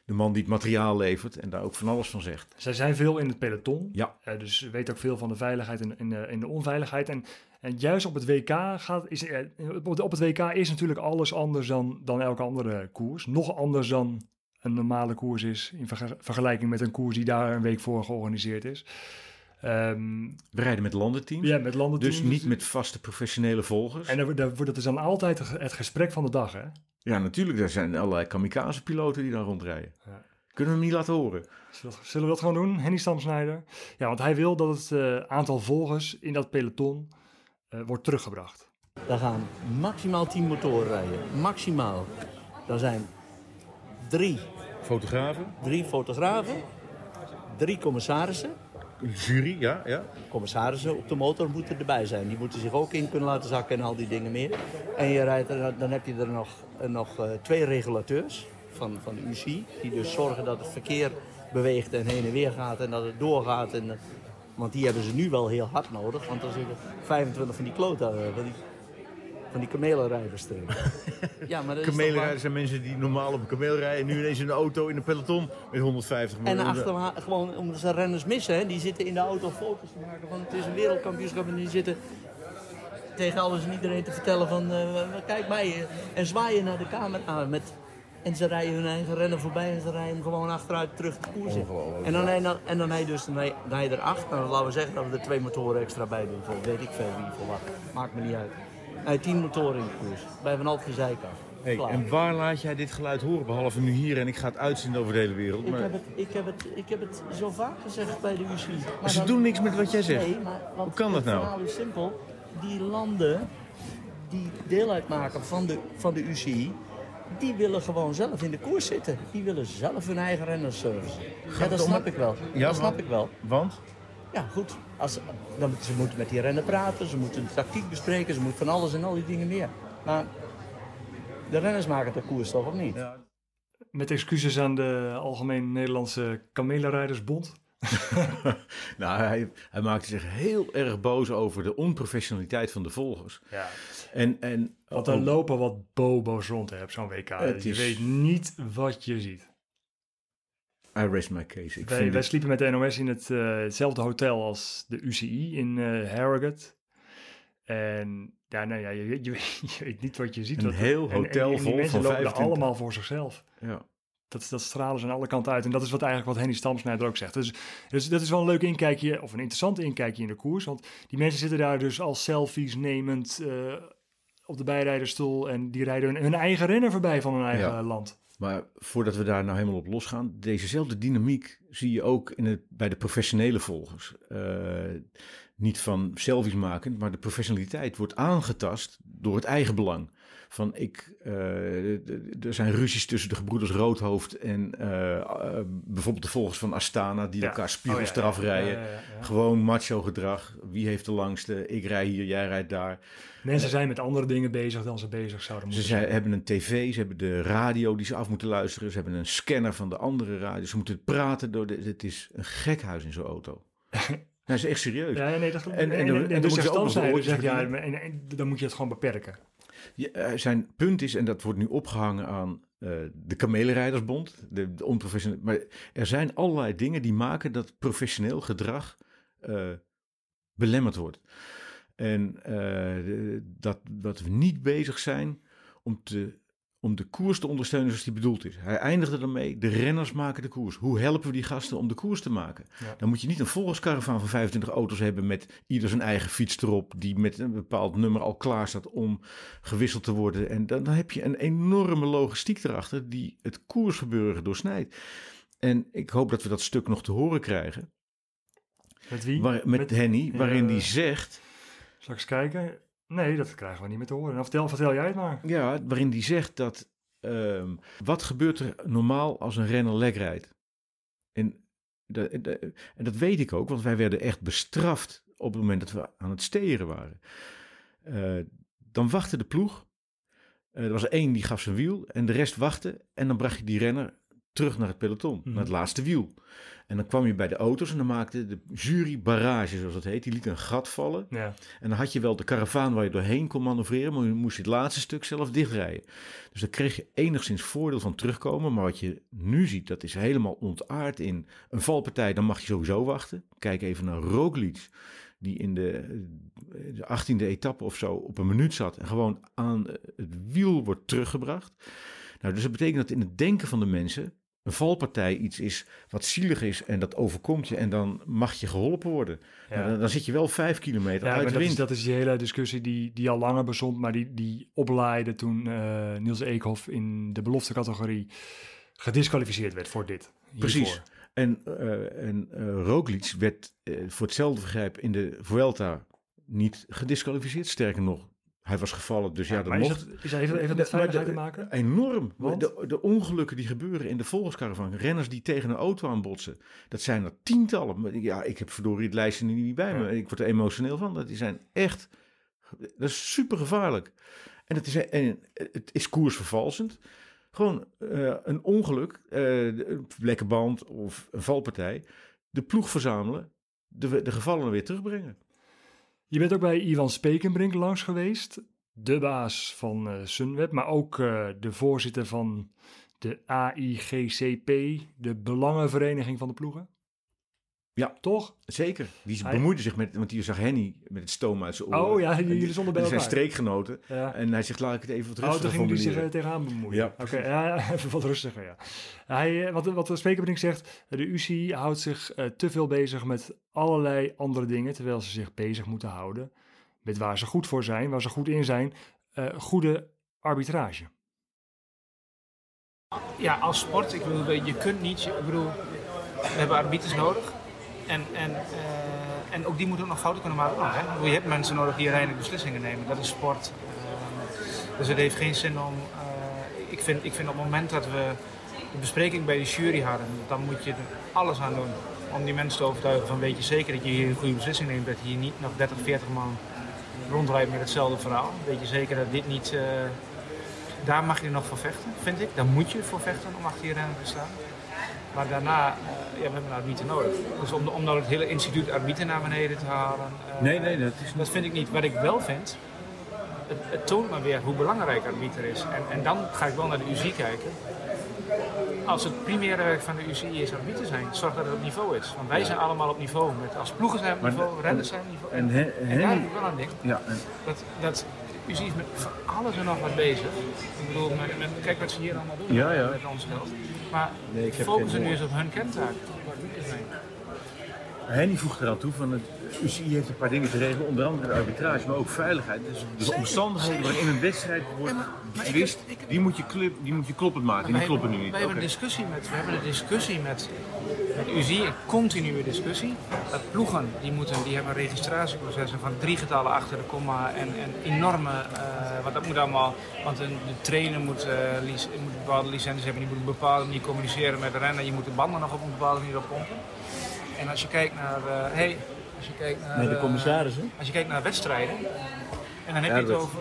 de man die het materiaal levert en daar ook van alles van zegt. Zij zijn veel in het peloton. Ja. Eh, dus ze weten ook veel van de veiligheid en, en, de, en de onveiligheid. En, en juist op het WK gaat, is, eh, op het WK is natuurlijk alles anders dan, dan elke andere koers. Nog anders dan een normale koers is in verge- vergelijking met een koers die daar een week voor georganiseerd is. Ehm, We rijden met landenteams, ja, met landen dus niet met vaste professionele volgers. En wordt het is dan altijd het gesprek van de dag, hè? Ja, natuurlijk, er zijn allerlei kamikaze-piloten die daar rondrijden. Ja. Kunnen we hem niet laten horen? Zullen we- dat gewoon doen, Henny Stamsnijder? Ja, want hij wil dat het eh, aantal volgers in dat peloton eh, wordt teruggebracht. Daar gaan maximaal 10 motoren rijden. Maximaal. Er zijn drie, Fotografen, drie fotografen, drie commissarissen. Jury, ja, ja. Commissarissen op de motor moeten erbij zijn. Die moeten zich ook in kunnen laten zakken en al die dingen meer. En je rijdt dan heb je er nog, eh, nog eh, twee regulateurs van, van de UCI. Die dus zorgen dat het verkeer beweegt en heen en weer gaat en dat het doorgaat. En, eh, want die hebben ze nu wel heel hard nodig. Want er zitten 25 van die kloten, eh, van die, van die kamelenrijders erin. ja, maar zijn mensen die normaal op een kameel rijden. Nu ineens in een auto in een peloton met 150 En miljoen. achter, gewoon omdat ze renners missen, hè, die zitten in de auto foto's te maken van het is een wereldkampioenschap en die zitten tegen alles en iedereen te vertellen van eh, kijk mij eh, en zwaaien naar de camera met en ze rijden hun eigen rennen voorbij en ze rijden hem gewoon achteruit terug de koers in. En dan, en dan, en dan hij dus dan hij, dan hij er acht, nou, laten we zeggen dat we er twee motoren extra bij doen, voor weet ik veel wie voor wat, maakt me niet uit. Heeft tien motoren in de koers, bij van altijd gezeik af. Hey, en waar laat jij dit geluid horen? Behalve nu hier en ik ga het uitzenden over de hele wereld. Ik Maar heb, het, ik, heb het, ik heb het zo vaak gezegd bij de UCI. Maar ze dan- doen niks met wat jij zegt. Nee, maar Hoe kan dat het nou? verhaal is simpel. Die landen die deel uitmaken van de, van de UCI, die willen gewoon zelf in de koers zitten. Die willen zelf hun eigen renners servicen. Ja, dat snap ik wel. Ja, dat snap want- ik wel. Want? Ja, goed. Als, dan, ze moeten met die renner praten, ze moeten de tactiek bespreken, ze moeten van alles en al die dingen meer. Maar de renners maken de koers toch, of niet? Met excuses aan de Algemeen Nederlandse Kamelenrijdersbond. nou, hij, hij maakte zich heel erg boos over de onprofessionaliteit van de volgers. Ja. En, en Want er lopen wat bobo's rond hè, op zo'n WK. Je is- weet niet wat je ziet. I rest my case. Ik Wij, wij sliepen met de NOS in het, eh, hetzelfde hotel als de UCI in eh Harrogate. En ja, nou ja, je, je, je weet niet wat je ziet. Een Wat- heel en- en hotel die, die vol mensen van lopen 25. allemaal voor zichzelf. ja. Dat, dat stralen ze aan alle kanten uit. En dat is wat eigenlijk wat Henny Stamsnijder ook zegt. Dus, dus dat is wel een leuk inkijkje, of een interessant inkijkje in de koers. Want die mensen zitten daar dus als selfies nemend eh, op de bijrijderstoel. En die rijden hun, hun eigen renner voorbij van hun eigen Ja. land. Maar voordat we daar nou helemaal op losgaan, dezezelfde dynamiek zie je ook in het, bij de professionele volgers. Eh, niet van selfies maken, maar de professionaliteit wordt aangetast door het eigen belang. Van ik, eh, er zijn ruzies tussen de gebroeders Roodhoofd en eh, eh, bijvoorbeeld de volgers van Astana die Ja. elkaar spiegels Oh, ja, eraf ja, rijden. Gewoon macho gedrag. Wie heeft de langste? Ik rij hier, jij rijdt daar. Mensen zijn met andere dingen bezig dan ze bezig zouden Ze moeten zijn, hebben een tv, ze hebben de radio die ze af moeten luisteren. Ze hebben een scanner van de andere radio. Ze moeten praten door de... Het is een gekhuis in zo'n auto. nou, dat is echt serieus. Ja, nee, dat, en, En- en, dus en, en, dan moet je het gewoon beperken. Eh, zijn punt is, en dat wordt nu opgehangen aan eh, de Kamelenrijdersbond, de, onprofessioneel. Maar er zijn allerlei dingen die maken dat professioneel gedrag eh, belemmerd wordt. En dat, dat we niet bezig zijn om te om de koers te ondersteunen zoals die bedoeld is. Hij eindigde ermee, de renners maken de koers. Hoe helpen we die gasten om de koers te maken? Ja. Dan moet je niet een volgskaravaan van 25 auto's hebben met ieder zijn eigen fiets erop, die met een bepaald nummer al klaar staat om gewisseld te worden. En dan, dan heb je een enorme logistiek erachter die het koersgebeuren doorsnijdt. En ik hoop dat we dat stuk nog te horen krijgen. Met wie? Waar, met, Henny, waarin die zegt, Straks kijken. Nee, dat krijgen we niet meer te horen. Nou, vertel, vertel jij het maar. ja, waarin die zegt dat ehm, wat gebeurt er normaal als een renner lek rijdt? En, de- de- en dat weet ik ook, want wij werden echt bestraft op het moment dat we aan het steren waren. Eh, dan wachtte de ploeg. Eh, er was één die gaf zijn wiel en de rest wachtte. En dan bracht je die renner terug naar het peloton, Mhm. naar het laatste wiel. En dan kwam je bij de auto's en dan maakte de jury barrage, zoals dat heet. Die liet een gat vallen. Ja. En dan had je wel de karavaan waar je doorheen kon manoeuvreren, maar je moest je het laatste stuk zelf dichtrijden. Dus daar kreeg je enigszins voordeel van terugkomen. Maar wat je nu ziet, dat is helemaal ontaard in een valpartij. Dan mag je sowieso wachten. Kijk even naar Roglic, die in de, de 18e etappe of zo op een minuut zat en gewoon aan het wiel wordt teruggebracht. Nou, dus dat betekent dat in het denken van de mensen een valpartij iets is wat zielig is en dat overkomt je en dan mag je geholpen worden. Ja. Nou, dan, dan zit je wel vijf kilometer Ja, uit de dat is, dat is die hele discussie die, die al langer bestond, maar die, die oplaaide toen eh, Niels Eekhoff in de beloftecategorie gedisqualificeerd werd voor dit. hiervoor. Precies. En, eh en eh, Roglic werd voor hetzelfde vergrijp in de Vuelta niet gedisqualificeerd. Sterker nog, hij was gevallen, dus ja, dat maar is mocht. dat, is, heeft dat heeft dat met Maar veiligheid te maken? Enorm. Want? De, de ongelukken die gebeuren in de volgskaravaan. Renners die tegen een auto aanbotsen. Dat zijn er tientallen. Ja, ik heb verdorie het lijstje niet bij Ja. me. Ik word er emotioneel van. Dat die zijn echt... Dat is super gevaarlijk. En het is, en het is koersvervalsend. Gewoon eh, een ongeluk, eh, een lekke band of een valpartij. De ploeg verzamelen, de, de gevallenen weer terugbrengen. Je bent ook bij Ivan Spekenbrink langs geweest, de baas van eh, Sunweb, maar ook eh, de voorzitter van de AIGCP, de Belangenvereniging van de Ploegen. Ja. Toch? Zeker. Die Hij- bemoeide zich met, want die zag Henny met het stoom uit zijn oren. Oh ja, jullie stonden bij zijn streekgenoten. Ja. En hij zegt, laat ik het even wat Oh, rustiger toen ging hij zich eh, tegenaan bemoeien. Ja, Oké, ja, even wat rustiger, ja. Hij, eh, wat, wat de Spekerbrink zegt, de UCI houdt zich eh, te veel bezig met allerlei andere dingen, terwijl ze zich bezig moeten houden met waar ze goed voor zijn, waar ze goed in zijn, eh, goede arbitrage. ja, als sport, ik bedoel, je kunt niet, ik bedoel, we hebben arbiters nodig. En, en, eh, en ook die moeten ook nog fouten kunnen maken. Hè? Ik bedoel, Je hebt mensen nodig die uiteindelijk beslissingen nemen. Dat is sport. Eh, dus het heeft geen zin om. eh, ik, vind, ik vind op het moment dat we de bespreking bij de jury hadden, dan moet je er alles aan doen. Om die mensen te overtuigen van weet je zeker dat je hier een goede beslissing neemt. Dat hier niet nog 30, 40 man rondrijdt met hetzelfde verhaal. Weet je zeker dat dit niet. daar mag je nog voor vechten, vind ik. Daar moet je voor vechten om achter je rennen te staan. Maar daarna, eh, ja, we hebben een arbiter nodig. Dus om, om nou het hele instituut arbiter naar beneden te halen, eh, Nee, nee, dat is dat vind ik niet. Wat ik wel vind, het, het toont me weer hoe belangrijk arbiter is. En, en dan ga ik wel naar de UCI kijken. Als het primaire werk van de UCI is arbiter zijn, zorg dat het op niveau is. Want wij zijn allemaal op niveau. Met, als ploegen zijn op Maar- niveau, renners zijn op niveau. En, En, Hen- en daar heb ik wel aan ding. Ja, en, Dat, dat UCI is met van alles en nog wat bezig. Ik bedoel, met, met- kijk wat ze hier allemaal doen Ja, ja. met ons geld. Maar Nee, ik heb focussen nu eens op hun kentaak. Henny voegt eraan toe van het UCI heeft een paar dingen te regelen, onder andere de arbitrage, maar ook veiligheid. Dus de omstandigheden waarin een wedstrijd wordt beslist, die moet je, die moet je kloppend maken. En die kloppen nu niet. Wij hebben, een discussie met, we hebben een discussie met, met UCI, een continue discussie. Dat ploegen, die, moeten, die hebben registratieprocessen van drie getallen achter de komma en, en enorme, eh want dat moet allemaal, want een, de trainer moet, lic- moet bepaalde licenties hebben, die moet op een bepaalde manier communiceren met de renner, je moet de banden nog op een bepaalde manier oppompen. En als je kijkt naar, eh, hey, als je kijkt naar, Met de eh, commissarissen. als je kijkt naar wedstrijden, en dan heb, je, het over,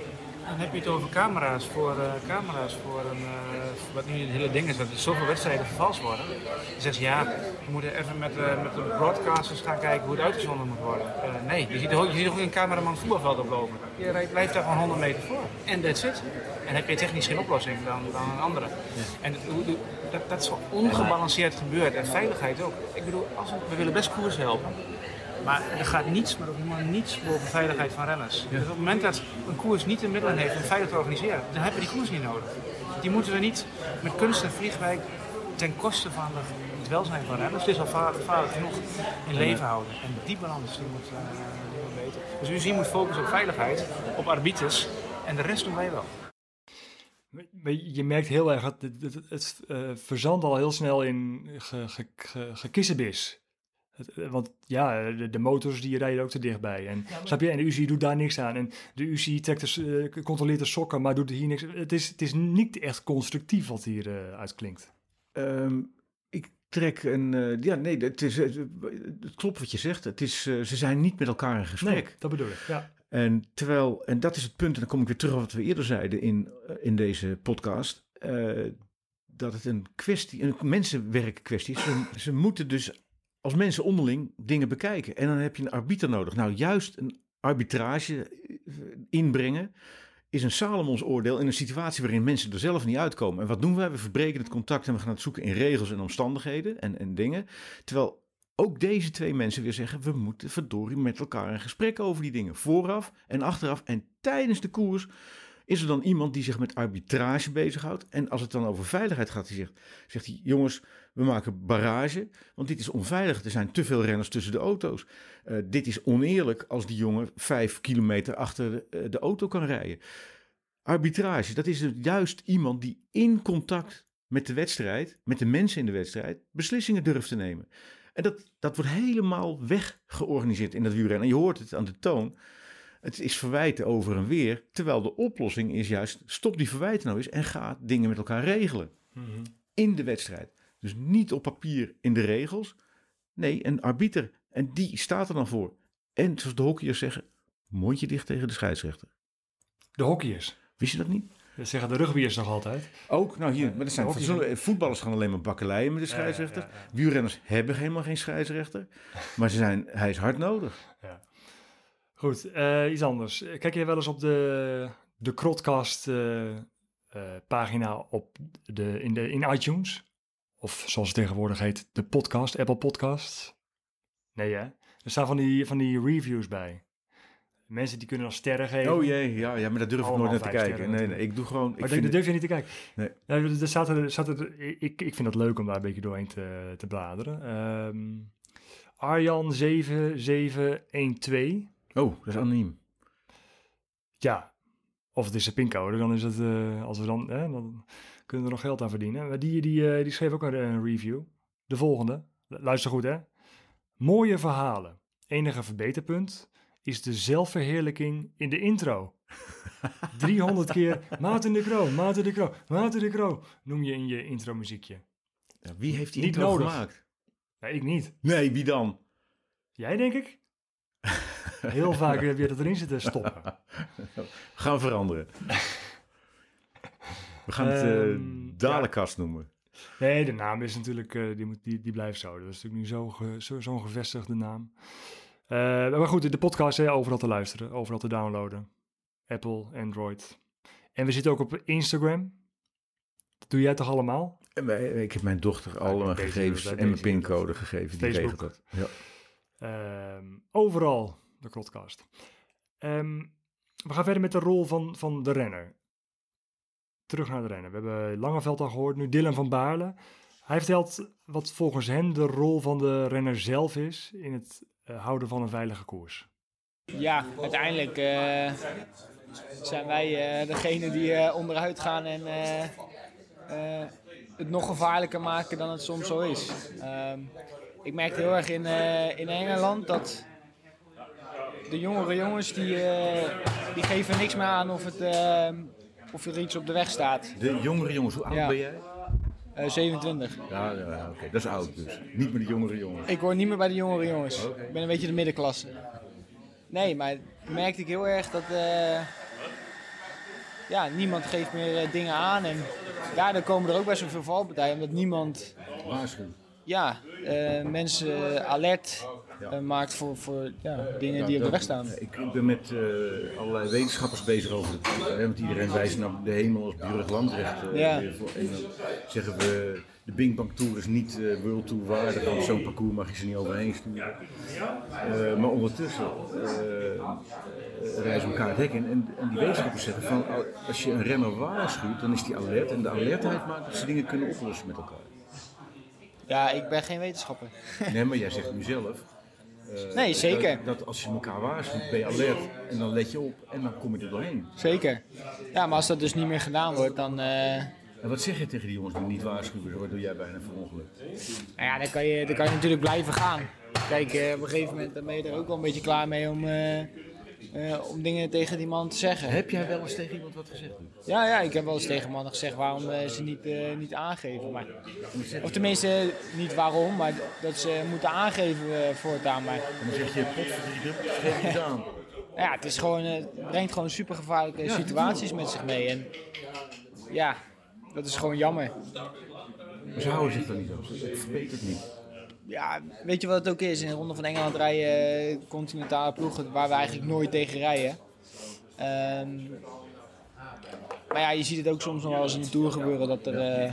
dan heb je het over camera's voor, eh, camera's voor een, eh, wat nu het hele ding is, dat er zoveel wedstrijden vervalst worden. Dan zegt ze ja, we moeten even met, eh, met de broadcasters gaan kijken hoe het uitgezonden moet worden. Nee, je ziet, ook, je ziet ook een cameraman voetbalveld oplopen. Je rijdt- blijft daar gewoon 100 meter voor. En that's it. En heb je technisch geen oplossing dan, dan een andere. En dat, dat zo ongebalanceerd gebeurt. En veiligheid ook. Ik bedoel, als we, we willen best koers helpen. Maar er gaat niets, maar ook helemaal niets boven veiligheid van renners. Dus op het moment dat een koers niet de middelen heeft om veilig te organiseren, dan hebben we die koers niet nodig. Die moeten we niet met kunst en vliegwijk ten koste van het welzijn van renners. Het is al va- gevaarlijk genoeg in leven houden. En die balans die moet, eh, die moet beter. Dus UCI moet focussen op veiligheid, op arbiters en de rest doen wij wel. Je merkt heel erg dat het, het, het eh, verzandt al heel snel in ge, ge, want ja, de, de motors die rijden ook te dichtbij. En, snap je? en de UCI doet daar niks aan. En de UCI trekt de, s- eh, controleert de sokken, maar doet hier niks. Het is, het is niet echt constructief wat hier eh, uitklinkt. Ehm, ik trek een. eh, ja, nee, het, is, het, het klopt wat je zegt. Het is, eh, ze zijn niet met elkaar in gesprek. Nee, dat bedoel ik. Ja. En terwijl, en dat is het punt, en dan kom ik weer terug op wat we eerder zeiden in, eh, in deze podcast. eh, dat het een kwestie, een mensenwerk kwestie is. Ze, ze moeten dus als mensen onderling dingen bekijken. En dan heb je een arbiter nodig. Nou, juist een arbitrage eh, inbrengen is een Salomons oordeel in een situatie waarin mensen er zelf niet uitkomen. En wat doen wij? We verbreken het contact en we gaan het zoeken in regels en omstandigheden en, en dingen. Terwijl ook deze twee mensen weer zeggen: we moeten verdorie met elkaar in gesprek over die dingen. Vooraf en achteraf. En tijdens de koers is er dan iemand die zich met arbitrage bezighoudt. En als het dan over veiligheid gaat, die zegt, hij: jongens, we maken barrage, want dit is onveilig. Er zijn te veel renners tussen de auto's. Eh, dit is oneerlijk als die jongen vijf kilometer achter de, eh, auto kan rijden. Arbitrage, dat is dus juist iemand die in contact met de wedstrijd, met de mensen in de wedstrijd, beslissingen durft te nemen. En dat, dat wordt helemaal weggeorganiseerd in dat wielrennen. En je hoort het aan de toon. Het is verwijten over en weer. Terwijl de oplossing is juist, stop die verwijten nou eens en ga dingen met elkaar regelen. In de wedstrijd. Dus niet op papier in de regels. Nee, een arbiter. En die staat er dan voor. En zoals de hockeyers zeggen, mondje dicht tegen de scheidsrechter. De hockeyers. Wist je dat niet? Dat zeggen de rugbyers nog altijd. Ook, nou hier, maar dat zijn voetballers gaan alleen maar bakkeleien met de Ja, ja, scheidsrechter. ja, ja. Wielrenners hebben helemaal geen scheidsrechter. Maar ze zijn, hij is hard nodig. Goed, eh, iets anders. Kijk jij wel eens op de, de Krotcast eh, eh, pagina op de, in, de, in iTunes? Of zoals het tegenwoordig heet, de podcast, Apple Podcast? Nee hè? Er staan van die, van die reviews bij. Mensen die kunnen dan sterren geven. Oh jee, ja, ja maar daar durf ik nooit naar te kijken. Nee, nee, ik doe gewoon... Ik Maar vind daar durf je niet te kijken. Nee. Ja, er staat er, staat er, ik, ik vind het leuk om daar een beetje doorheen te, te bladeren. Ehm Arjan 7712. Oh, dat is anoniem. Ja, of het is een pincode, dan is het, eh, als we dan, hè, dan kunnen we er nog geld aan verdienen. Maar die, die, eh, die schreef ook een, een review. De volgende, luister goed hè. Mooie verhalen. Enige verbeterpunt is de zelfverheerlijking in de intro. 300 keer Maarten de Kroo, Maarten de Kroo, Maarten de Kroo noem je in je intro muziekje. Ja, wie heeft die Niet intro nodig. gemaakt? Nee, ik niet. Nee, wie dan? Jij denk ik? Heel vaak heb je dat erin zitten stoppen. Gaan we veranderen. We gaan het eh Ehm, Dalenkast noemen. Nee, de naam is natuurlijk, eh, die, moet, die, die blijft zo. Dat is natuurlijk nu zo ge- zo- zo'n gevestigde naam. Eh, maar goed, de podcast, hè, overal te luisteren, overal te downloaden. Apple, Android. En we zitten ook op Instagram. Dat doe jij toch allemaal? En wij- Ik heb mijn dochter al mijn gegevens en mijn pincode gegeven. Die regelt dat. Ja. Ehm, overal de podcast. Ehm, we gaan verder met de rol van, van de renner. Terug naar de renner. We hebben Langeveld al gehoord, nu Dylan van Baarle. Hij vertelt wat volgens hem de rol van de renner zelf is in het eh, houden van een veilige koers. Ja, uiteindelijk eh, zijn wij eh, degene die onderuit gaan en het nog gevaarlijker maken dan het soms zo is. Ehm, ik merkte heel erg in, in Engeland dat de jongere jongens die, eh, die geven niks meer aan of, het, eh, of er iets op de weg staat. De jongere jongens, hoe oud Ja. ben jij? Eh, 27. Ja, ja, ja, oké, dat is oud dus. Niet meer de jongere jongens. Ik hoor niet meer bij de jongere jongens. Ik ben een beetje de middenklasse. Nee, maar merkte ik heel erg dat eh, ja, niemand geeft meer eh, dingen aan. En daardoor komen er ook best wel veel valpartijen, omdat niemand Waarschuwing. ja, eh, mensen alert eh, maakt voor, voor ja, dingen die op de weg staan. Ik ben met eh, allerlei wetenschappers bezig over het hè, want iedereen wijst naar de hemel als Burg Landrecht. eh, Ja. En dan zeggen we, de Bing Bang Tour is niet eh World Tour waardig, want zo'n parcours mag je ze niet overheen sturen. Eh, maar ondertussen eh, eh, reizen elkaar het hek in. En, en die wetenschappers zeggen van als je een renner waarschuwt, dan is die alert. En de alertheid maakt dat ze dingen kunnen oplossen met elkaar. Ja, ik ben geen wetenschapper. Nee, maar jij zegt nu zelf. Eh, Nee, zeker. Dat, dat als je elkaar waarschuwt, ben je alert. En dan let je op en dan kom je er doorheen. Zeker. Ja, maar als dat dus niet meer gedaan wordt, dan... eh, En wat zeg je tegen die jongens die niet waarschuwen, waardoor jij bijna verongelukt? Nou ja, dan kan je, dan kan je natuurlijk blijven gaan. Kijk, eh, op een gegeven moment ben je er ook wel een beetje klaar mee om, eh, om dingen tegen die man te zeggen. Heb jij wel eens tegen iemand wat gezegd? Ja, ja, ik heb wel eens tegen mannen gezegd waarom eh, ze niet, eh, niet aangeven. Maar, of tenminste, niet waarom, maar dat ze moeten aangeven voortaan. Maar, dan zeg je, potverdiener, geef het aan. ja, het, is gewoon, het brengt gewoon super gevaarlijke Ja, situaties met zich mee. En ja, dat is gewoon jammer. Maar ze houden zich daar niet op. Het verbetert niet. Ja, weet je wat het ook is? In de Ronde van Engeland rijden continentale ploegen waar we eigenlijk nooit tegen rijden. Ehm, maar ja, je ziet het ook soms nog wel eens in de Tour gebeuren dat er... eh,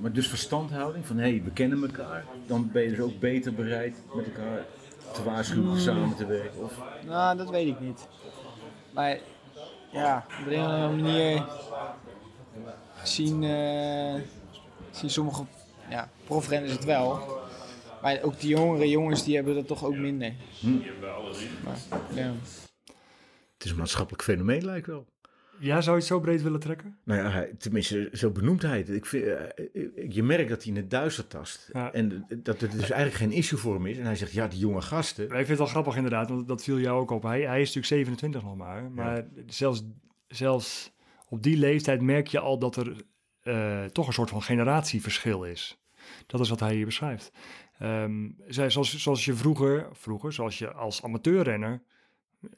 maar dus verstandhouding, van hé, hey, we kennen elkaar. Dan ben je dus ook beter bereid met elkaar te waarschuwen, samen te werken. Of, nou, dat weet ik niet. Maar ja, op een of andere manier zien, eh, zien sommige ja, profrenners het wel. Maar ook die jongere jongens die hebben dat toch ook minder. Hm. Maar, ja. het is een maatschappelijk fenomeen, lijkt wel. Ja, zou je het zo breed willen trekken? Nou ja, tenminste, zo benoemt hij het. Ik vind, eh, je merkt dat hij in het duister tast. Ja. En dat het dus eigenlijk geen issue voor hem is. En hij zegt, ja, die jonge gasten. Maar ik vind het wel grappig inderdaad, want dat viel jou ook op. Hij, hij is natuurlijk 27 nog maar. Maar zelfs, zelfs op die leeftijd merk je al dat er eh, toch een soort van generatieverschil is. Dat is wat hij hier beschrijft. Zij- zoals, zoals je vroeger, vroeger, zoals je als amateurrenner,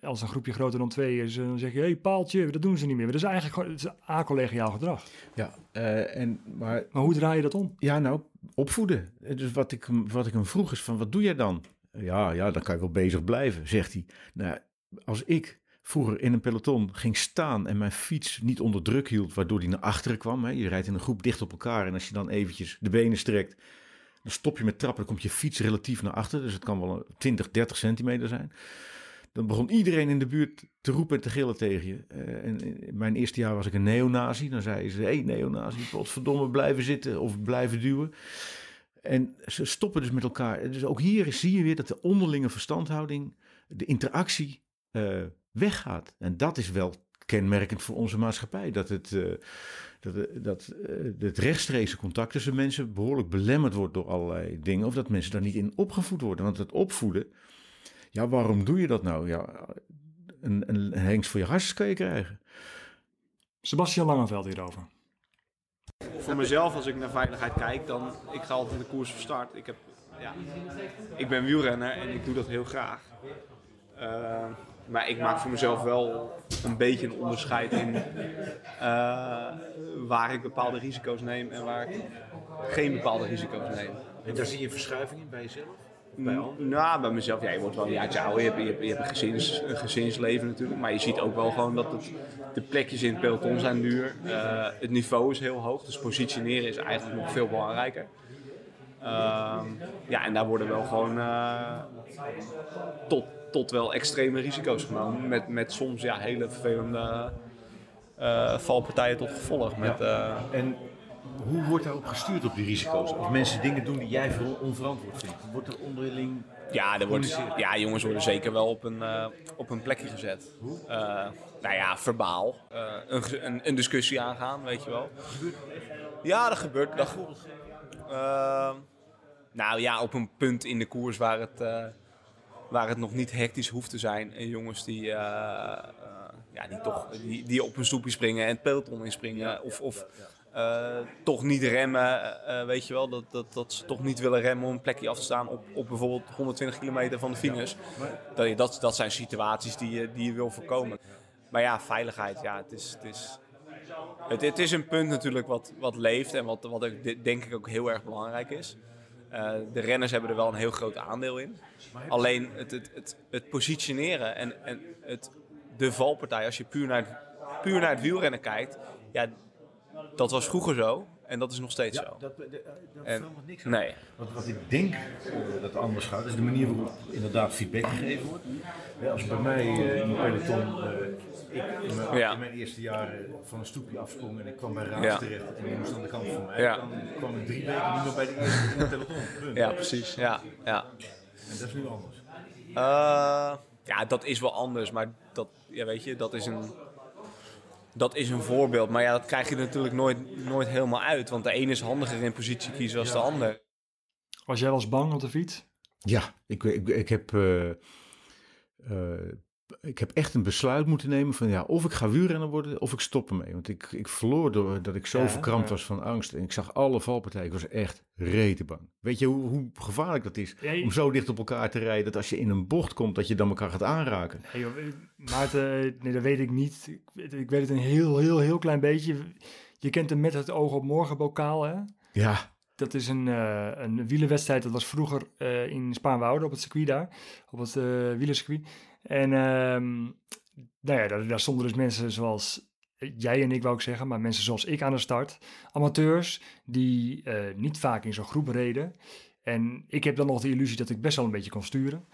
als een groepje groter dan twee is, dan zeg je, hé hey, paaltje, dat doen ze niet meer. Maar dat is eigenlijk het is acollegiaal gedrag. Ja, eh, en, maar, Maar hoe draai je dat om? ja, nou, opvoeden. Dus wat ik, hem- wat ik hem vroeg is van, wat doe jij dan? Ja, ja, dan kan je wel bezig blijven, zegt hij. Nou, als ik vroeger in een peloton ging staan en mijn fiets niet onder druk hield, waardoor die naar achteren kwam. Hè. Je rijdt in een groep dicht op elkaar en als je dan eventjes de benen strekt, dan stop je met trappen, dan komt je fiets relatief naar achter. Dus het kan wel een 20, 30 centimeter zijn. Dan begon iedereen in de buurt te roepen en te gillen tegen je. Eh, en in mijn eerste jaar was ik een neonazi. Dan zeiden ze, hé hey, neonazi, potverdomme, blijven zitten of blijven duwen. En ze stoppen dus met elkaar. Dus ook hier zie je weer dat de onderlinge verstandhouding, de interactie eh, weggaat. En dat is wel kenmerkend voor onze maatschappij. Dat het, eh, dat, eh, dat eh, het rechtstreekse contact tussen mensen behoorlijk belemmerd wordt door allerlei dingen. Of dat mensen daar niet in opgevoed worden. Want het opvoeden, ja, waarom doe je dat nou? Ja, een, een, een hengst voor je hartjes kan je krijgen. Sebastian Langeveld hierover. Voor mezelf, als ik naar veiligheid kijk, dan ik ga altijd de koers van start. Ik, heb, ja, ik ben wielrenner en ik doe dat heel graag. Maar ik maak voor mezelf wel een beetje een onderscheid in eh, waar ik bepaalde risico's neem en waar ik geen bepaalde risico's neem. En daar zie je verschuiving in bij jezelf? Nou, bij mezelf, ja, je wordt wel een jaartje ouder. Je hebt, je hebt, je hebt een, gezins, een gezinsleven natuurlijk. Maar je ziet ook wel gewoon dat het, de plekjes in het peloton zijn duur. Eh, het niveau is heel hoog, dus positioneren is eigenlijk nog veel belangrijker. Ehm, ja, en daar worden wel gewoon eh, tot, wel extreme risico's genomen. Met, met soms ja, hele vervelende eh, valpartijen tot gevolg. Met, eh, En hoe wordt daarop gestuurd op die risico's? Als mensen dingen doen die jij voor onverantwoord vindt, wordt er onderling. Ja, er wordt, ja, jongens worden zeker wel op een, eh, op een plekje gezet. Eh, nou ja, verbaal. Een, een, een discussie aangaan, weet je wel. Ja, dat gebeurt. Dat, nou ja, op een punt in de koers waar het, waar het nog niet hectisch hoeft te zijn. En jongens die, eh, eh, ja, die, toch, die, die op een stoepje springen en het peloton inspringen. Of, of eh, toch niet remmen, eh, weet je wel. Dat, dat, dat ze toch niet willen remmen om een plekje af te staan op, op bijvoorbeeld 120 kilometer van de finish. Dat, je- dat, dat zijn situaties die je, die je wil voorkomen. Maar ja, veiligheid, ja, het is... Het is het, het is een punt natuurlijk wat, wat leeft en wat, wat denk ik ook heel erg belangrijk is. Eh, de renners hebben er wel een heel groot aandeel in. Alleen het, het, het, het positioneren en, en het, de valpartij, als je puur naar, het, puur naar het wielrennen kijkt, ja, dat was vroeger zo. En dat is nog steeds Ja, zo. dat, dat, dat En- verandert niks aan. Nee. Wat, wat ik denk eh, dat anders gaat, is de manier waarop inderdaad feedback gegeven wordt. Ja, als bij mij eh, in de peloton, eh, ik in mijn, Ja. in mijn eerste jaren van een stoepje afsprong en ik kwam bij Raas Ja. terecht en die moest aan de kant van mij, Ja. dan kwam ik drie weken niet meer bij de eerste in het peloton. Punt. Ja, precies. Ja, ja. En dat is nu anders. Eh, ja, dat is wel anders, maar dat, ja, weet je, dat is een, dat is een voorbeeld. Maar ja, dat krijg je natuurlijk nooit, nooit helemaal uit, want de ene is handiger in positie kiezen dan de ander. Was jij wel eens bang op de fiets? Ja, ik, ik, ik, heb, eh, eh, ik heb echt een besluit moeten nemen van ja, of ik ga wielrenner worden of ik stop ermee. Want ik, ik verloor doordat ik zo Ja, verkrampt ja. was van angst. En ik zag alle valpartijen, ik was echt rete bang. Weet je hoe, hoe gevaarlijk dat is? Ja, je- Om zo dicht op elkaar te rijden dat als je in een bocht komt, dat je dan elkaar gaat aanraken. Nee, joh, Maarten, nee, dat weet ik niet. Ik, weet- ik weet het een heel, heel, heel klein beetje. Je kent hem met het oog op morgen bokaal, hè? Ja, Dat is een, eh een wielerwedstrijd. Dat was vroeger eh, in Spaanwouden op het circuit daar. Op het wielercircuit. En ehm, nou ja, daar, stonden dus mensen zoals jij en ik, wou ik zeggen. Maar mensen zoals ik aan de start. Amateurs die eh, niet vaak in zo'n groep reden. En ik heb dan nog de illusie dat ik best wel een beetje kon sturen.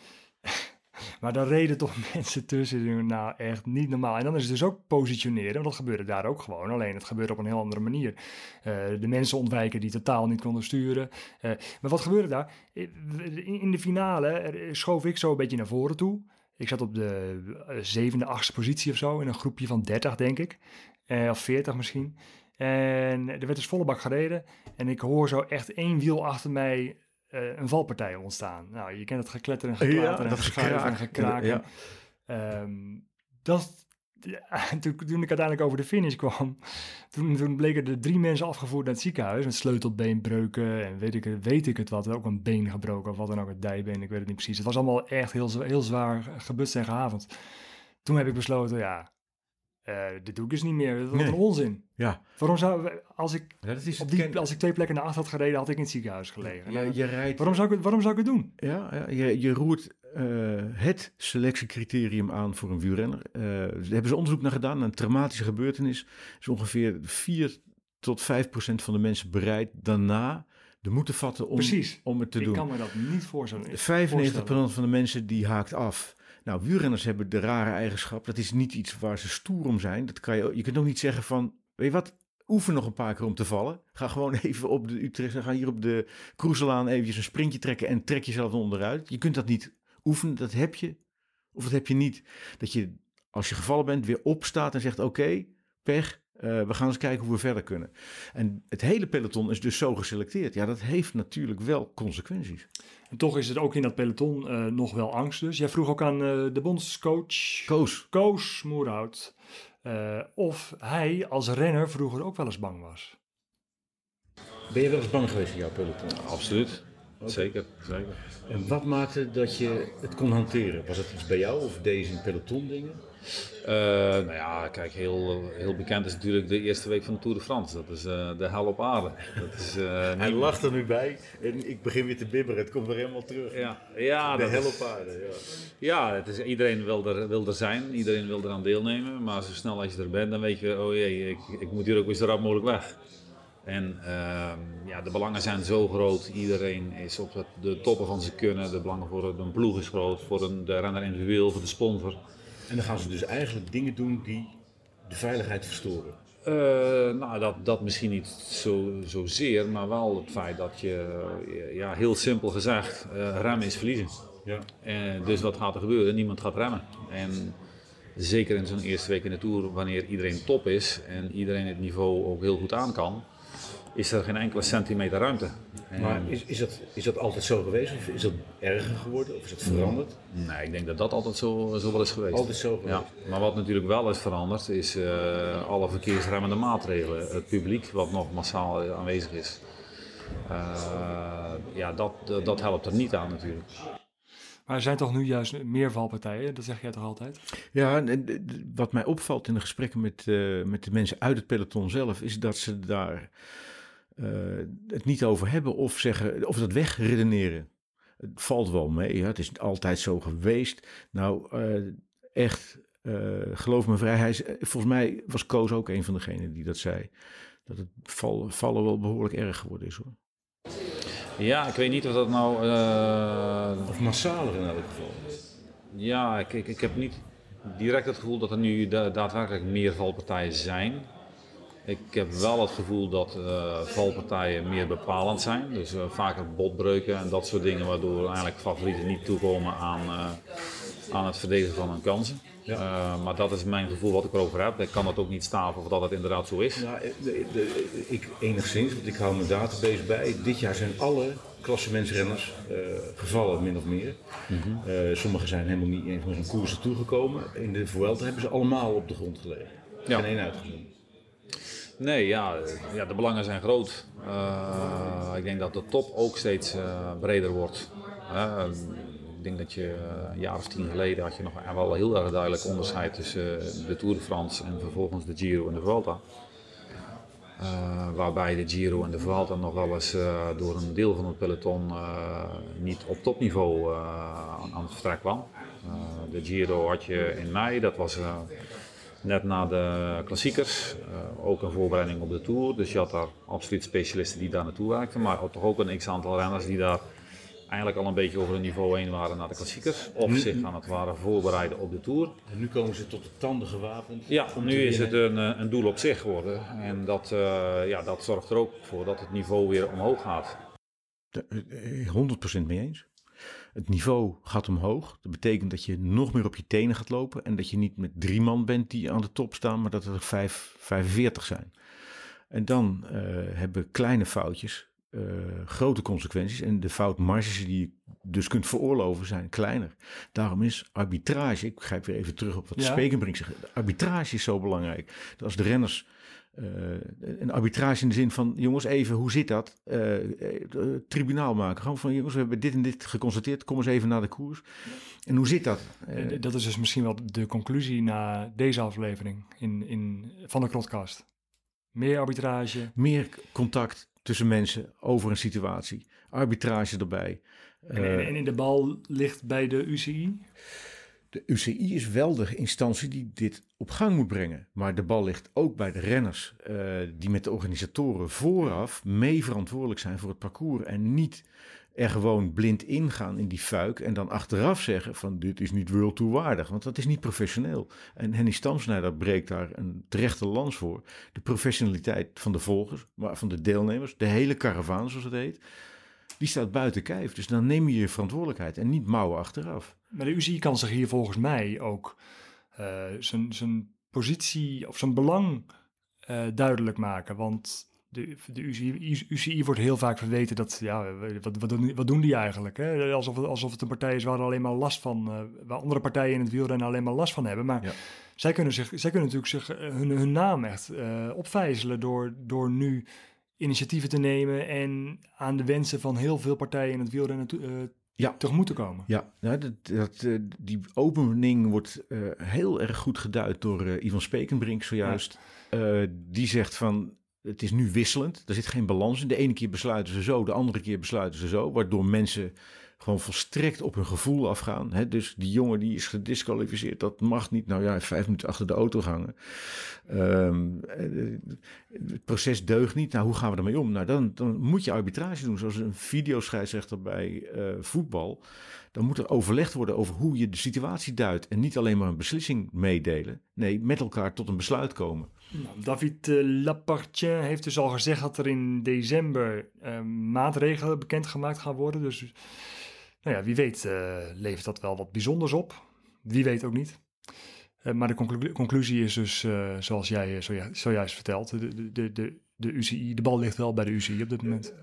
Maar daar reden toch mensen tussen, nou echt niet normaal. En dan is het dus ook positioneren, want dat gebeurde daar ook gewoon. Alleen het gebeurde op een heel andere manier. Eh, de mensen ontwijken die totaal niet konden sturen. Eh, maar wat gebeurde daar? In, in de finale eh, schoof ik zo een beetje naar voren toe. Ik zat op de eh, zevende, achtste positie of zo, in een groepje van 30 denk ik. Eh, of 40 misschien. En er werd dus volle bak gereden. En ik hoor zo echt één wiel achter mij eh, een valpartij ontstaan. Nou, je kent het gekletter en geklater Ja, en geschuif en gekraak. gekraak. Ja. Ehm, dat, ja, toen, toen ik uiteindelijk over de finish kwam, toen, toen bleken er drie mensen afgevoerd naar het ziekenhuis met sleutelbeenbreuken en weet ik, het- weet ik het wat, ook een been gebroken of wat dan ook, het dijbeen, ik weet het niet precies. Het was allemaal echt heel, heel zwaar gebutst en gehavend. Toen heb ik besloten, ja, eh, dit doe ik dus niet meer. Wat Nee. een onzin. ja. Waarom zou, als ik, ja dat is op het die, ken- als ik twee plekken naar achter had gereden, had ik in het ziekenhuis gelegen. je, Nou, je rijdt waarom, zou ik, het- waarom zou ik het doen? Ja, ja je, je roert eh, het selectiecriterium aan voor een wielrenner. Eh, daar hebben ze onderzoek naar gedaan. Een traumatische gebeurtenis is ongeveer 4 tot 5 procent van de mensen bereid daarna de moed te vatten om, Precies. om het te ik doen. kan me dat niet voorstellen. 95% van de mensen die haakt af. Nou, wielrenners hebben de rare eigenschap. Dat is niet iets waar ze stoer om zijn. Dat kan je, je kunt ook niet zeggen van, weet je wat, oefen nog een paar keer om te vallen. Ga gewoon even op de Utrecht, ga hier op de Kroeselaan eventjes een sprintje trekken en trek jezelf er onderuit. Je kunt dat niet oefenen, dat heb je of dat heb je niet. Dat je, als je gevallen bent, weer opstaat en zegt, oké, pech, eh, we gaan eens kijken hoe we verder kunnen. En het hele peloton is dus zo geselecteerd. Ja, dat heeft natuurlijk wel consequenties. En toch is het ook in dat peloton eh, nog wel angst. Dus jij vroeg ook aan eh, de bondscoach Koos, Koos Moerhout eh, of hij als renner vroeger ook wel eens bang was. ben je wel eens bang geweest in jouw peloton? Absoluut. Zeker, zeker. En wat maakte dat je het kon hanteren? Was het iets bij jou of deze in peloton dingen? Eh, nou ja, kijk, heel, heel bekend is natuurlijk de eerste week van de Tour de France. Dat is eh, de hel op aarde. Dat is, eh, Hij lacht er nu bij en ik begin weer te bibberen. Het komt weer helemaal terug. Ja, ja, de dat hel is- op aarde. Ja. Ja, het is, iedereen wil er, wil er zijn, iedereen wil eraan deelnemen. Maar zo snel als je er bent, dan weet je, oh jee, ik, ik moet hier ook weer zo rap mogelijk weg. En ehm, ja, de belangen zijn zo groot. Iedereen is op het- de toppen van zijn kunnen. De belangen voor een ploeg is groot, voor een, de renner individueel, voor de sponsor. En dan gaan ze dus eigenlijk dingen doen die de veiligheid verstoren. Eh, nou, dat, dat misschien niet zo, zozeer, maar wel het feit dat je, ja, heel simpel gezegd, eh, remmen is verliezen. Ja. En dus wat gaat er gebeuren? Niemand gaat remmen. En zeker in zo'n eerste week in de Tour, wanneer iedereen top is en iedereen het niveau ook heel goed aan kan, is er geen enkele centimeter ruimte. En- Maar is, is, dat, is dat altijd zo geweest? Of is dat erger geworden? Of is dat veranderd? Nee, ik denk dat dat altijd zo, zo wel is geweest. Altijd zo geweest. Ja, maar wat natuurlijk wel is veranderd, is eh, alle verkeersremmende maatregelen. Het publiek wat nog massaal aanwezig is. Eh, ja, dat, dat, dat helpt er niet aan natuurlijk. Maar er zijn toch nu juist meer valpartijen, dat zeg jij toch altijd? Ja, wat mij opvalt in de gesprekken met, eh, met de mensen uit het peloton zelf, is dat ze daar het niet over hebben of zeggen, of dat wegredeneren. Het valt wel mee, ja, het is altijd zo geweest. Nou, eh, echt, eh, geloof me vrij, hij volgens mij was Koos ook een van degenen die dat zei. dat het val, vallen wel behoorlijk erg geworden is hoor. Ja, ik weet niet of dat nou... eh, Of massaler in elk geval. Ja, ik, ik, ik heb niet direct het gevoel dat er nu da- daadwerkelijk meer valpartijen zijn. Ik heb wel het gevoel dat eh, valpartijen meer bepalend zijn. Dus eh, vaker botbreuken en dat soort dingen, waardoor eigenlijk favorieten niet toekomen aan, eh, aan het verdedigen van hun kansen. Maar dat is mijn gevoel wat ik erover heb. Ik kan dat ook niet staven of dat het inderdaad zo is. Ja, de, de- ik enigszins, want ik hou mijn database bij. Dit jaar zijn alle klassementsrenners eh, gevallen, min of meer. Eh, sommigen zijn helemaal niet eens meer in koersen toegekomen. In de Vuelta hebben ze allemaal op de grond gelegen. Ja. Geen één uitgezonderd. Nee, ja, ja, de belangen zijn groot. Eh, ik denk dat de top ook steeds eh, breder wordt. Ik denk dat je eh, een jaar of tien geleden had je nog wel heel erg duidelijk onderscheid tussen de Tour de France en vervolgens de Giro en de Vuelta. Waarbij de Giro en de Vuelta nog wel eens door een deel van het peloton niet op topniveau aan, aan het vertrek kwam. De Giro had je in mei, dat was net na de klassiekers, eh, ook een voorbereiding op de Tour. Dus je had daar absoluut specialisten die daar naartoe werkten, maar toch ook een x-aantal renners die daar eigenlijk al een beetje over het niveau heen waren naar de klassiekers. Of Nu- zich aan het waren voorbereiden op de Tour. En nu komen ze tot de tanden gewapend. Ja, nu is het een, eh, een doel op zich geworden. En dat, eh, ja, dat zorgt er ook voor dat het niveau weer omhoog gaat. De- eh, 100% mee eens. Het niveau gaat omhoog. Dat betekent dat je nog meer op je tenen gaat lopen. En dat je niet met drie man bent die aan de top staan, maar dat er vijf, 45 zijn. En dan eh, hebben kleine foutjes eh, grote consequenties. En de foutmarges die je dus kunt veroorloven zijn kleiner. Daarom is arbitrage, ik grijp weer even terug op wat Ja. Spekenbrink zegt. Arbitrage is zo belangrijk. Dat als de renners eh, een arbitrage in de zin van, jongens, even, hoe zit dat? Eh, eh, tribunaal maken. Gewoon van, jongens, we hebben dit en dit geconstateerd. Kom eens even naar de koers. En hoe zit dat? Dat is dus misschien wel de conclusie na deze aflevering in, in, van de podcast. Meer arbitrage. meer contact tussen mensen over een situatie. Arbitrage erbij. En, en, en in de bal ligt bij de UCI. De UCI is wel de instantie die dit op gang moet brengen. Maar de bal ligt ook bij de renners, eh, die met de organisatoren vooraf mee verantwoordelijk zijn voor het parcours. En niet er gewoon blind ingaan in die fuik en dan achteraf zeggen van dit is niet World Tour waardig. Want dat is niet professioneel. En Henny Stamsnijder breekt daar een terechte lans voor. De professionaliteit van de volgers, maar van de deelnemers, de hele karavaan zoals het heet. Die staat buiten kijf. Dus dan neem je je verantwoordelijkheid en niet mouwen achteraf. Maar de UCI kan zich hier volgens mij ook eh, zijn, zijn positie of zijn belang eh, duidelijk maken. Want de, de UCI, UCI wordt heel vaak verweten dat, ja, wat, wat, doen, wat doen die eigenlijk? Hè? Alsof, het, alsof het een partij is waar alleen maar last van, eh, waar andere partijen in het wielrennen alleen maar last van hebben. Maar Ja. zij, kunnen zich, zij kunnen natuurlijk zich, hun, hun naam echt opvijzelen door, door nu initiatieven te nemen en aan de wensen van heel veel partijen in het wielrennen toe- eh, Ja. tegemoet te komen. Ja, nou, dat, dat, eh, die opening wordt eh, heel erg goed geduid door eh, Ivan Spekenbrink zojuist. Die zegt van, het is nu wisselend. Er zit geen balans in. De ene keer besluiten ze zo, de andere keer besluiten ze zo. Waardoor mensen gewoon volstrekt op hun gevoel afgaan. Dus die jongen die is gedisqualificeerd, dat mag niet. Nou ja, vijf minuten achter de auto hangen. Ehm, eh, het proces deugt niet. Nou, hoe gaan we ermee om? Nou, dan, dan moet je arbitrage doen, zoals een videoscheidsrechter bij eh, voetbal. Dan moet er overlegd worden over hoe je de situatie duidt. En niet alleen maar een beslissing meedelen. Nee, met elkaar tot een besluit komen. Nou, David eh, Lapartien heeft dus al gezegd dat er in december eh, maatregelen bekendgemaakt gaan worden. Dus nou ja, wie weet eh, levert dat wel wat bijzonders op. Wie weet ook niet. Eh, maar de conclu- conclusie is dus, eh, zoals jij zoju- zojuist vertelt, de, de, de, de, UCI, de bal ligt wel bij de UCI op dit moment.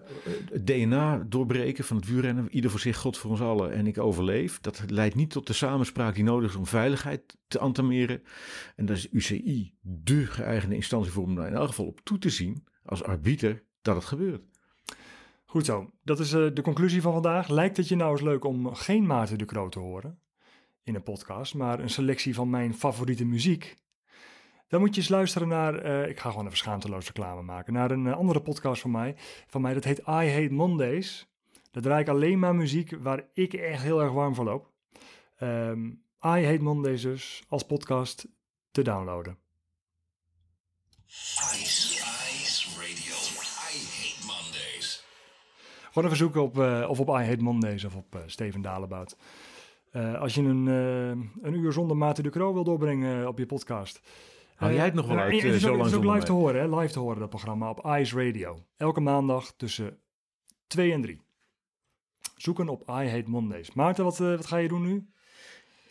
Het DNA doorbreken van het wielrennen, ieder voor zich, God voor ons allen en ik overleef. Dat leidt niet tot de samenspraak die nodig is om veiligheid te entameren. En daar is UCI de geëigende instantie voor om daar in elk geval op toe te zien, als arbiter, dat het gebeurt. Goed zo, dat is eh, de conclusie van vandaag. Lijkt het je nou eens leuk om geen Maarten de Kroot te horen in een podcast, maar een selectie van mijn favoriete muziek? Dan moet je eens luisteren naar, eh, ik ga gewoon even schaamteloos reclame maken, naar een eh, andere podcast van mij, van mij. Dat heet I Hate Mondays. Daar draai ik alleen maar muziek waar ik echt heel erg warm van loop. Ehm, I Hate Mondays dus als podcast te downloaden. Ice, Ice Gewoon even zoeken op, eh, of op I Hate Mondays of op eh, Steven Dalebout. Eh, als je een, eh, een uur zonder Maarten de Croo wil doorbrengen op je podcast. Hou jij het nog wel uit, het is zo ook, lang het is ook live te horen, hè? live te horen dat programma op Ice Radio. Elke maandag tussen 2 en 3. Zoeken op I Hate Mondays. Maarten, wat, eh, wat ga je doen nu?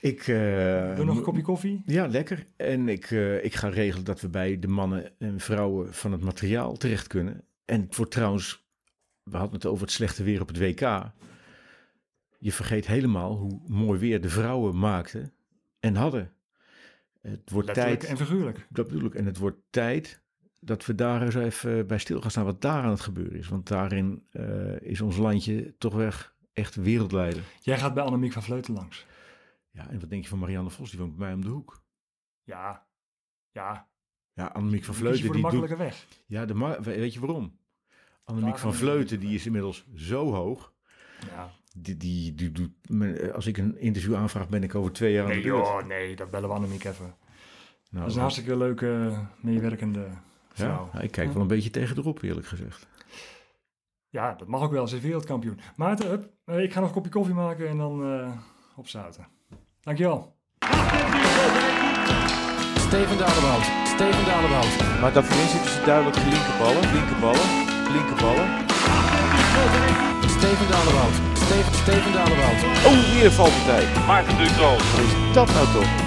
Ik, eh, Doe nog een kopje koffie? Ja, lekker. En ik, eh, ik ga regelen dat we bij de mannen en vrouwen van het materiaal terecht kunnen. En het wordt trouwens, we hadden het over het slechte weer op het WK. Je vergeet helemaal hoe mooi weer de vrouwen maakten en hadden. Het wordt Letterlijk tijd. en figuurlijk. Dat bedoel ik. En het wordt tijd dat we daar eens even bij stil gaan staan wat daar aan het gebeuren is. Want daarin eh, is ons landje toch weg echt wereldleider. Jij gaat bij Annemiek van Vleuten langs. Ja, en wat denk je van Marianne Vos? Die woont bij mij om de hoek. Ja, ja. Ja, Annemiek van Vleuten. voor de die makkelijke doet, weg. Ja, de weet je waarom? Annemiek van Vleuten, die is inmiddels zo hoog. Ja. Die, die, die doet, me- als ik een interview aanvraag, ben ik over twee jaar aan Nee de beurt. joh, nee, dat bellen we Annemiek even. Nou, dat is een hartstikke leuke, meewerkende vrouw. Ja, ik kijk wel een beetje tegen erop, eerlijk gezegd. Ja, dat mag ook wel. Ze is wereldkampioen. Maarten, hup, eh, ik ga nog een kopje koffie maken en dan eh opzouten. Dankjewel. Steven Dalebout. Steven Dalebout. Maar daarvoor zitten ze duidelijk linkerballen, linkerballen, linkerballen. Steven Dalebout. Steven, Steven Dalebout. Oh, weer valpartij. Maarten Ducro. Wat is dat nou toch?